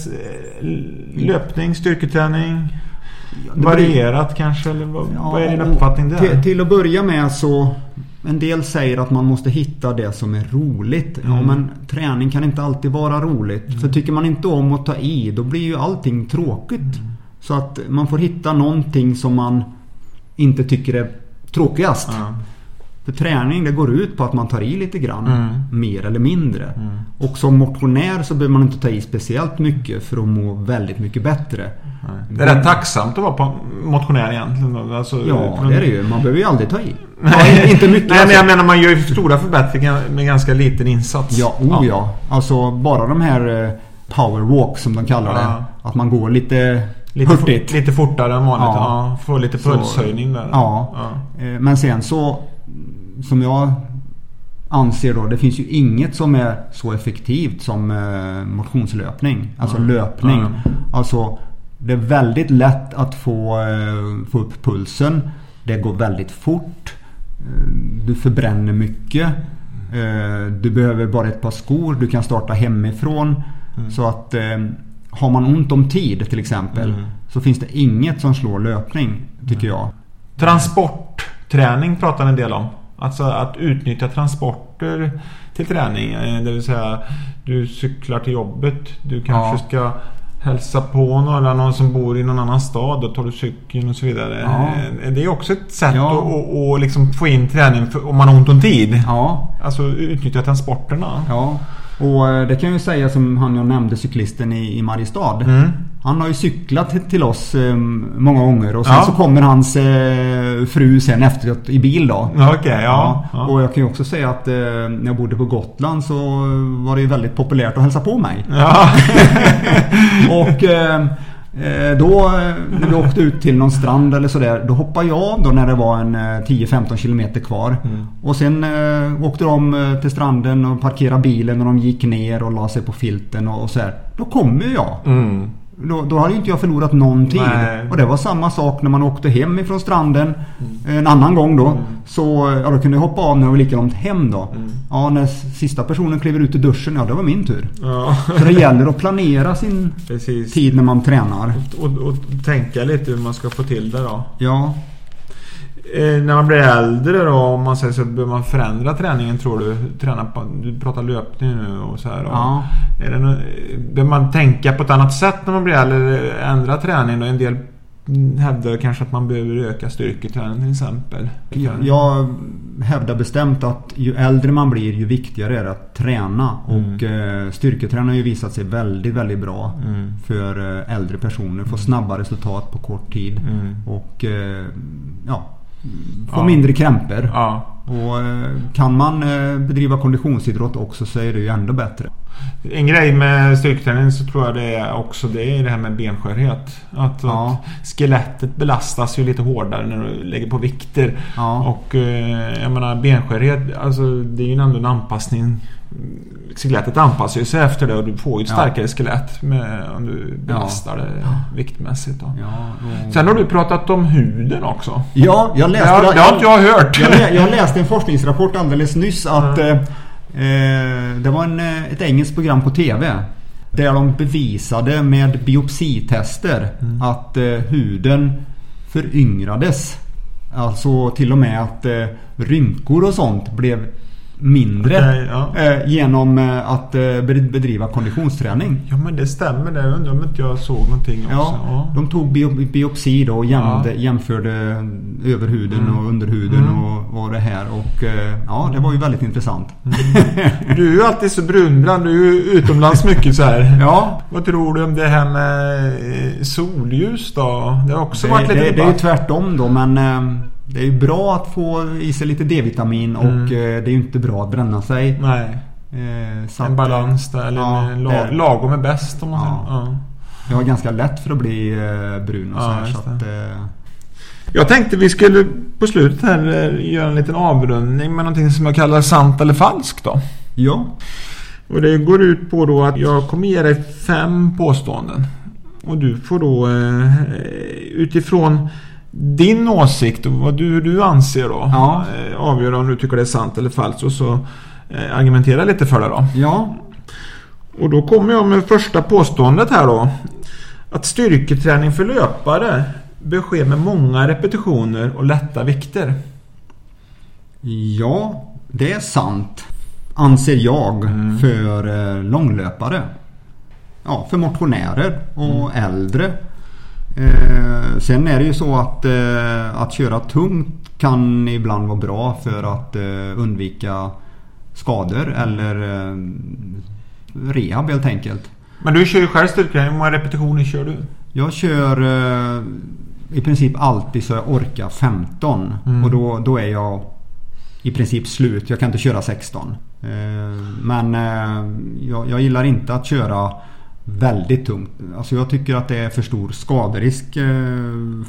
löpning, styrketräning? Det Varierat kanske? Eller vad, Ja, vad är din uppfattning där? Till, till att börja med så En del säger att man måste hitta det som är roligt. Ja Mm. men träning kan inte alltid vara roligt. För tycker man inte om att ta i då blir ju allting tråkigt. Mm. Så att man får hitta någonting som man inte tycker är tråkigast. Ja. För träning det går ut på att man tar i lite grann. Mm. Mer eller mindre. Mm. Och som motionär så behöver man inte ta i speciellt mycket för att må väldigt mycket bättre. Det är rätt tacksamt att vara på motionär egentligen. Alltså, Ja, det är det ju. Man behöver ju aldrig ta i. Nej, Ja, inte mycket. Nej, men jag alltså. menar man gör ju stora förbättringar med ganska liten insats. Ja, oh ja. Alltså bara de här eh, power walk som de kallar det. Ja. Att man går lite, Lite, hurtigt. lite fortare än vanligt. Ja. Ja. får lite pulshöjning där. Ja. Ja. Eh, Men sen så som jag anser då. Det finns ju inget som är så effektivt som eh, motionslöpning. Alltså Mm. löpning. Mm. Alltså det är väldigt lätt att få, eh, få upp pulsen. Det går väldigt fort. Eh, Du förbränner mycket. Du behöver bara ett par skor. Du kan starta hemifrån. Mm. Så att har man ont om tid till exempel. Mm. Så finns det inget som slår löpning. Tycker jag. Transportträning pratar en del om. Alltså att utnyttja transporter till träning. Eh, Det vill säga du cyklar till jobbet. Du kanske ska hälsa på några, någon som bor i någon annan stad. Då tar du cykeln och så vidare. Ja. Eh, Det är också ett sätt Ja. att, att, att liksom få in träning för, om man har ont om tid. Ja, Alltså utnyttja transporterna. Ja, och eh, det kan jag ju säga som han jag nämnde cyklisten i, i Mariestad. Mm. Han har ju cyklat till- oss eh, många gånger och sen Ja. så kommer hans eh, fru sen efteråt i bil då. Okej, ja. ja. Och jag kan ju också säga att eh, när jag bodde på Gotland så var det ju väldigt populärt att hälsa på mig. Ja. Och eh, eh, då eh, när vi åkte ut till någon strand eller sådär Då hoppade jag av då när det var en eh, 10-15 kilometer kvar. Mm. Och sen eh, åkte de eh, till stranden och parkerade bilen och de gick ner och la sig på filten och, och så här. Då kommer jag. Mm. Då, då hade inte jag förlorat någon tid. Nej. Och det var samma sak när man åkte hem ifrån stranden en annan gång då. Så ja, då kunde jag hoppa av när det var lika långt hem då. Ja, när sista personen kliver ut i duschen, ja det var min tur. Ja, Så det gäller att planera sin precis. tid när man tränar. Och, och tänka lite hur man ska få till det då. Ja, Eh, när man blir äldre då, om man säger så, behöver man förändra träningen tror du? Träna på, du pratar löpning nu och så här. Och, Ja. Är det, nå- behöver man tänka på ett annat sätt när man blir äldre? eller Ändra träningen? Och en del hävdar kanske att man behöver öka styrketräningen till exempel. jag, hävdar bestämt att ju äldre man blir ju viktigare är det att träna. Och eh, styrketräning har ju visat sig väldigt, väldigt bra Mm. för eh, äldre personer. Få snabba resultat på kort tid. Mm. Och eh, ja, få Ja. mindre krämpor. Ja. Och eh, kan man eh, bedriva konditionsidrott också så är det ju ändå bättre. En grej med styrketräning så tror jag det är också det är det här med benskörhet. Att, Ja. att skelettet belastas ju lite hårdare när du lägger på vikter. Ja. Och eh, jag menar benskörhet, alltså det är ju ändå en anpassning. Skelettet anpassar sig efter det och du får ju ett Ja. starkare skelett med, om du belastar det viktmässigt. Då. Ja, och... Sen har du pratat om huden också. ja jag läste... Ja, det har inte jag hört. Jag, jag läste en forskningsrapport alldeles nyss att eh, eh, det var en, eh, ett engelskt program på TV. Där de bevisade med biopsitester att eh, huden föryngrades. Alltså till och med att eh, rynkor och sånt blev mindre. Okej, ja. eh, genom eh, att eh, bed- bedriva konditionsträning. Ja men det stämmer det. Undrar om inte jag såg någonting också. Ja, Ja. de tog bio, biopsi då och jämde, Ja. jämförde överhuden Mm. och underhuden Mm. och, och det här. Och eh, ja, det var ju väldigt intressant. Du är ju alltid så brunbrand. Du är ju utomlands mycket så här. Ja, Vad tror du om det här med solljus då? Det har också det, varit det, lite det är ju debatt. tvärtom då men eh, det är ju bra att få i sig lite D-vitamin och Mm. eh, det är ju inte bra att bränna sig. Nej, Eh, en balans där. Eller Ja, en la, det- lagom är bäst om man Ja. säger. Ja. Jag har ganska lätt för att bli eh, brun och Ja, så här. Så att, eh, Jag tänkte vi skulle på slutet här eh, göra en liten avrundning med någonting som jag kallar sant eller falskt då. ja, Och det går ut på då att jag kommer ge dig fem påståenden. Och du får då eh, utifrån din åsikt och vad du, du anser då Ja. eh, avgöra om du tycker det är sant eller falskt och så eh, argumentera lite för det då. ja, Och då kommer jag med första påståendet här då. Att styrketräning för löpare bör ske med många repetitioner och lätta vikter. Ja, det är sant. Anser jag Mm. för eh, långlöpare. Ja, för motionärer och Mm. äldre. Eh, sen är det ju så att, eh, att köra tungt kan ibland vara bra för att eh, undvika skador eller eh, rehab helt enkelt. Men du kör ju själv styrketräning. Hur många repetitioner kör du? Jag kör eh, i princip alltid så jag orkar 15 Mm. och då, då är jag i princip slut. Jag kan inte köra 16. Eh, men jag, jag gillar inte att köra väldigt tungt. Alltså jag tycker att det är för stor skaderisk eh,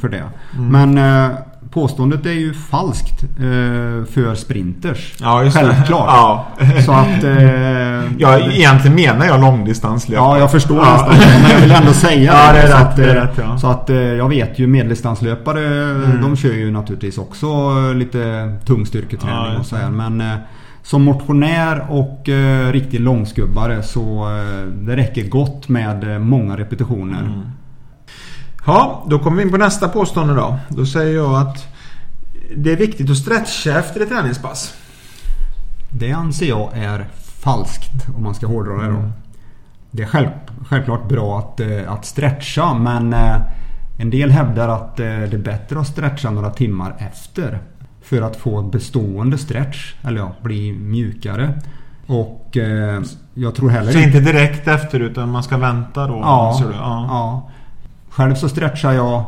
för det. Mm. Men eh, påståendet är ju falskt eh, för sprinters. Ja, just. Självklart. Ja. Så att... Ja, egentligen menar jag långdistanslöpare. Ja, jag förstår Ja. nästan Men jag vill ändå säga Ja, det är så rätt, att, det är rätt, ja. Så att jag vet ju medeldistanslöpare Mm. de kör ju naturligtvis också lite tung Ja, styrketräning och just så här. Men som motionär och eh, riktig långskubbare så eh, det räcker gott med eh, många repetitioner. Mm. Ja, då kommer vi in på nästa påstående då. Då säger jag att det är viktigt att stretcha efter ett träningspass. Det anser jag är falskt om man ska hårdra det då. Mm. Det är själv, självklart bra att, eh, att stretcha men eh, en del hävdar att eh, det är bättre att stretcha några timmar efter. För att få bestående stretch, eller ja, bli mjukare. Och eh, jag tror heller Så inte direkt efter utan man ska vänta då? Ja, ja. ja. Själv så stretchar jag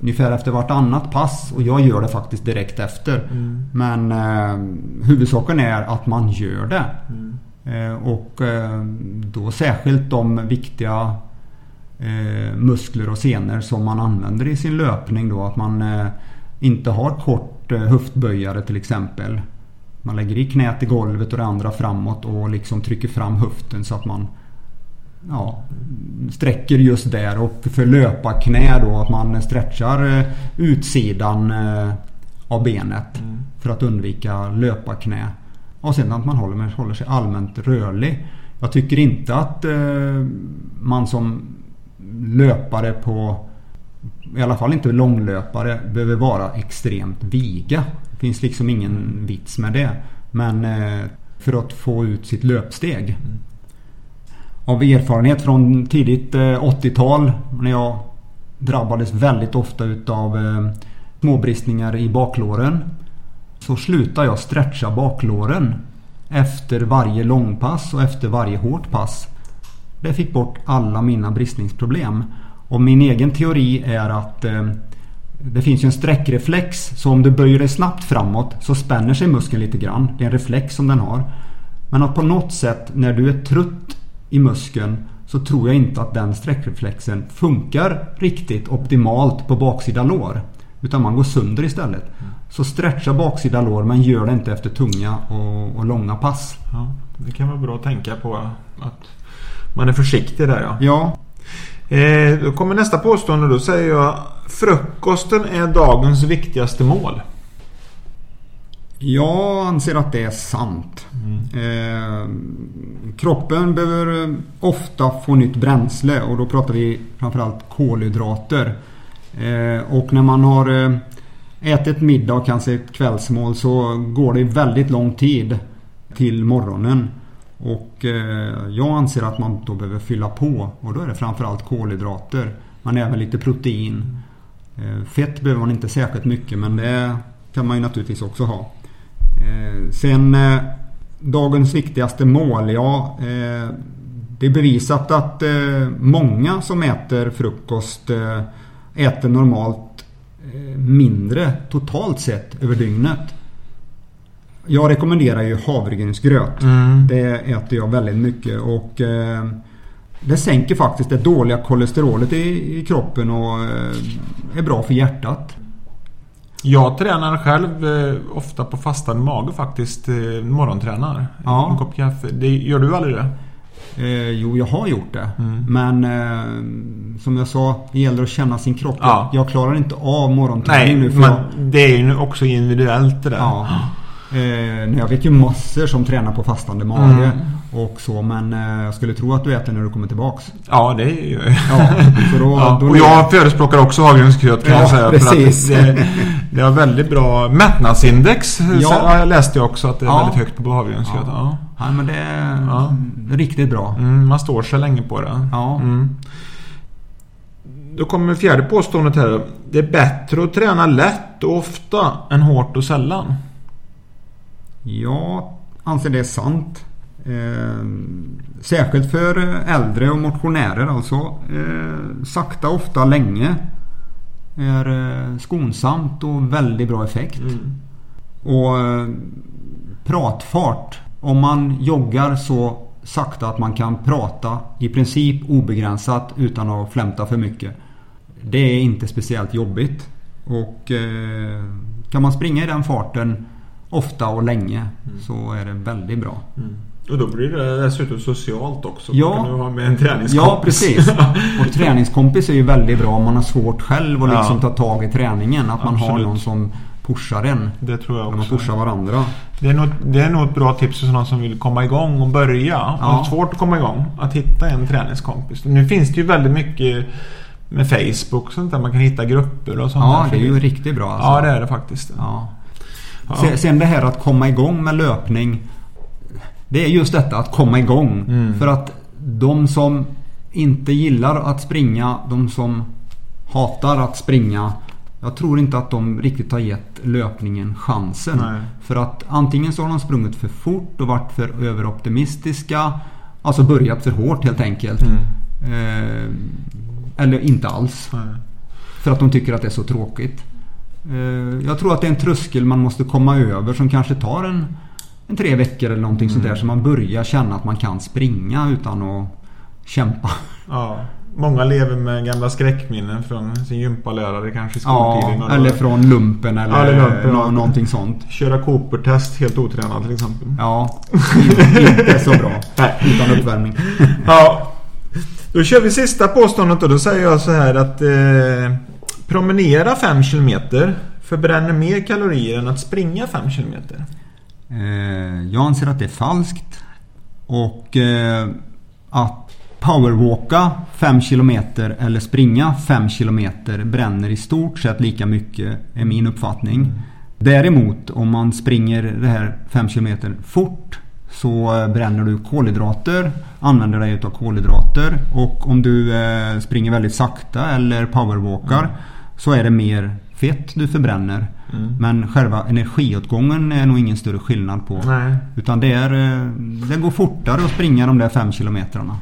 ungefär efter vartannat pass och jag gör det faktiskt direkt efter. Mm. Men eh, huvudsaken är att man gör det. Mm. Eh, och eh, då särskilt de viktiga eh, muskler och senor som man använder i sin löpning då. Att man eh, inte har kort eh, höftböjare till exempel. Man lägger i knät i golvet och det andra framåt och liksom trycker fram höften så att man ja, sträcker just där. Och för löparknä då att man stretchar eh, utsidan eh, av benet. Mm. För att undvika löparknä. Och sen att man håller, håller sig allmänt rörlig. Jag tycker inte att man som löpare på i alla fall inte långlöpare behöver vara extremt viga. Det finns liksom ingen vits med det. Men eh, för att få ut sitt löpsteg. Av erfarenhet från tidigt eh, 80-tal när jag drabbades väldigt ofta utav eh, småbristningar i baklåren. Så slutade jag stretcha baklåren efter varje långpass och efter varje hårt pass. Det fick bort alla mina bristningsproblem. Och min egen teori är att eh, det finns ju en sträckreflex. Så om du böjer dig snabbt framåt så spänner sig muskeln lite grann. Det är en reflex som den har. Men att på något sätt när du är trött i muskeln så tror jag inte att den sträckreflexen funkar riktigt optimalt på baksida lår. Utan man går sönder istället. Så stretcha baksida lår men gör det inte efter tunga och, och långa pass. Ja, det kan vara bra att tänka på att man är försiktig där ja. Ja, Eh, då kommer nästa påstående. Då säger jag frukosten är dagens viktigaste mål. Jag anser att det är sant. Eh, kroppen behöver ofta få nytt bränsle och då pratar vi framförallt kolhydrater. Eh, och när man har eh, ätit middag och kanske ett kvällsmål så går det väldigt lång tid till morgonen. Och eh, jag anser att man då behöver fylla på och då är det framförallt kolhydrater. Men även lite protein. Eh, fett behöver man inte särskilt mycket men det kan man ju naturligtvis också ha. Eh, sen dagens viktigaste mål. Ja, det är bevisat att många som äter frukost äter normalt mindre totalt sett över dygnet. Jag rekommenderar ju havregrynsgröt. Mm. Det äter jag väldigt mycket och eh, det sänker faktiskt det dåliga kolesterolet i, i kroppen och eh, är bra för hjärtat. Jag tränar själv eh, ofta på fastande mage faktiskt. Eh, morgontränar. Ja. En kopp kaffe. Det, gör du aldrig det? Eh, jo, jag har gjort det. Mm. Men eh, som jag sa, det gäller att känna sin kropp. Ja. Jag, klarar inte av morgonträning nu. För men jag, det är ju också individuellt det där. ja, eh, jag vet ju massor som tränar på fastande mage. Mm. Och så, men eh, jag skulle tro att du äter när du kommer tillbaks. Ja, det är ju... Ja, så då, Ja, då och jag förespråkar också havregrynsgröt kan Ja, jag säga. precis. För att det, det har väldigt bra mättnadsindex. Ja. Ja. Jag läste jag också att det är Ja. väldigt högt på havregrynsgröt. Ja. Ja, men det är Ja. riktigt bra. Mm, man står sig länge på det. Ja. Mm. Då kommer fjärde påståendet här. Det är bättre att träna lätt och ofta än hårt och sällan. Jag anser det är sant. Eh, särskilt för äldre och motionärer alltså. Eh, sakta, ofta, länge. Är eh, skonsamt och väldigt bra effekt. Och eh, pratfart. Om man joggar så sakta att man kan prata i princip obegränsat utan att flämta för mycket. Det är inte speciellt jobbigt. Och eh, kan man springa i den farten ofta och länge så är det väldigt bra. Och då blir det dessutom socialt också. Ja. Kan du ha med en träningskompis. Ja precis. Och träningskompis är ju väldigt bra om man har svårt själv att liksom Ja. ta tag i träningen. Att man har Absolut. någon som pushar en. Det tror jag När man också. pushar varandra. Det är, nog, det är nog ett bra tips för sådana som vill komma igång och börja. Ja. Har svårt att komma igång. Att hitta en träningskompis. Nu finns det ju väldigt mycket med Facebook och sånt där. Man kan hitta grupper och sånt Ja, där. det är ju riktigt bra alltså. Ja, det är det faktiskt. Ja. Sen, sen det här att komma igång med löpning. Det är just detta att komma igång. Mm. För att de som inte gillar att springa, de som hatar att springa. Jag tror inte att de riktigt har gett löpningen chansen. Nej. För att antingen så har de sprungit för fort och varit för överoptimistiska. Alltså börjat för hårt helt enkelt. Mm. Eh, Eller inte alls. Nej. För att de tycker att det är så tråkigt. Eh, Jag tror att det är en tröskel man måste komma över som kanske tar en, en tre veckor eller någonting sånt där. Så man börjar känna att man kan springa utan att kämpa. Ja. Många lever med gamla skräckminnen från sin gympalärare kanske i Ja, skoltiden. eller från lumpen eller, Ja, eller lumpen, nå- ja. någonting sånt. Köra Cooper-test helt otränad till exempel. Ja, inte, så bra. Utan uppvärmning. Ja. Då kör vi sista påståendet och då säger jag så här att eh, promenera 5 kilometer förbränner mer kalorier än att springa 5 kilometer. Eh, jag anser att det är falskt. Och eh, att powerwalka 5 kilometer eller springa 5 kilometer bränner i stort sett lika mycket är min uppfattning. Däremot om man springer det här 5 kilometer fort så eh, bränner du kolhydrater, använder dig utav kolhydrater och om du eh, springer väldigt sakta eller powerwalkar så är det mer fett du förbränner. Mm. Men själva energiåtgången är nog ingen större skillnad på. Nej. Utan det, är, eh, det går fortare att springa de där 5 kilometrarna.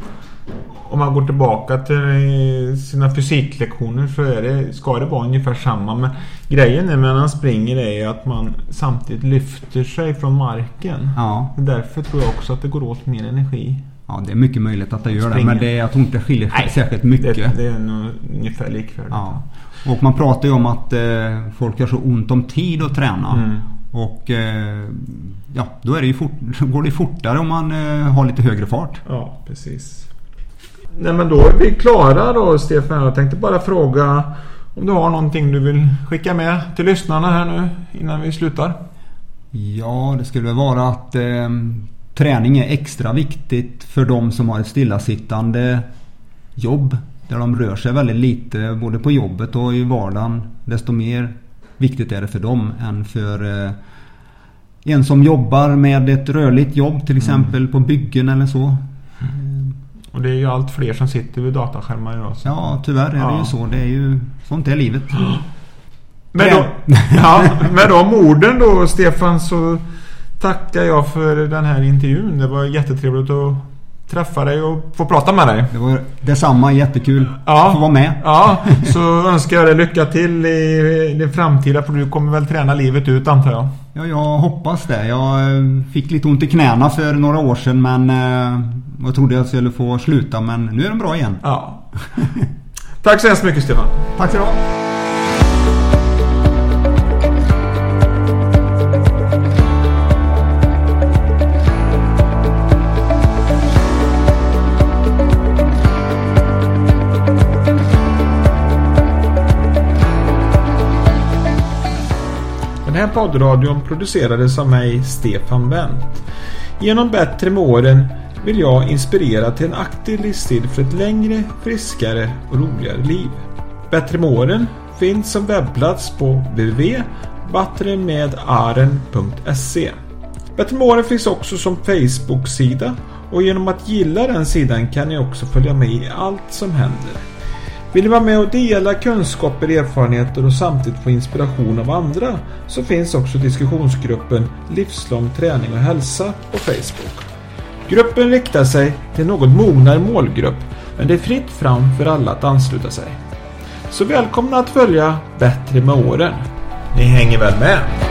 Om man går tillbaka till eh, sina fysiklektioner så är det, ska det vara ungefär samma. Men grejen är när man springer är att man samtidigt lyfter sig från marken. Ja, Därför tror jag också att det går åt mer energi. ja det är mycket möjligt att det gör det. Springa. Men det, jag tror inte det skiljer Nej, särskilt mycket. Det, det är nog ungefär likvärdigt. Ja. Och man pratar ju om att eh, folk har så ont om tid att träna. Mm. Och eh, ja, då är det ju fort, går det fortare om man eh, har lite högre fart. Ja, precis. Nej men då är vi klara då Stefan. Jag tänkte bara fråga om du har någonting du vill skicka med till lyssnarna här nu innan vi slutar. Ja, det skulle vara att eh, träning är extra viktigt för de som har ett stillasittande jobb. Där de rör sig väldigt lite både på jobbet och i vardagen. Desto mer viktigt är det för dem än för eh, en som jobbar med ett rörligt jobb till exempel på byggen eller så. Och det är ju allt fler som sitter vid dataskärmar idag. Ja, tyvärr är det Ja. ju så. Det är ju, sånt är livet. Med, de, ja, med de orden då Stefan så tackar jag för den här intervjun. Det var jättetrevligt att träffa dig och få prata med dig. Det var detsamma, jättekul Ja. att få vara med. Ja, så önskar jag dig lycka till i det framtida för du kommer väl träna livet ut antar jag. Ja, jag hoppas det. Jag eh, fick lite ont i knäna för några år sedan men eh, jag trodde jag skulle få sluta men nu är de bra igen. Ja. Tack så hemskt mycket Stefan. Tack så du här poddradion producerades av mig, Stefan Wendt. Genom Bättre med åren vill jag inspirera till en aktiv livsstil för ett längre, friskare och roligare liv. Bättre med åren finns som webbplats på www.battremedaren.se Bättre med åren finns också som Facebook-sida och genom att gilla den sidan kan ni också följa med i allt som händer. Vill du vara med och dela kunskaper, erfarenheter och samtidigt få inspiration av andra så finns också diskussionsgruppen Livslång träning och hälsa på Facebook. Gruppen riktar sig till en något mognare målgrupp men det är fritt fram för alla att ansluta sig. Så välkomna att följa Bättre med åren. Ni hänger väl med?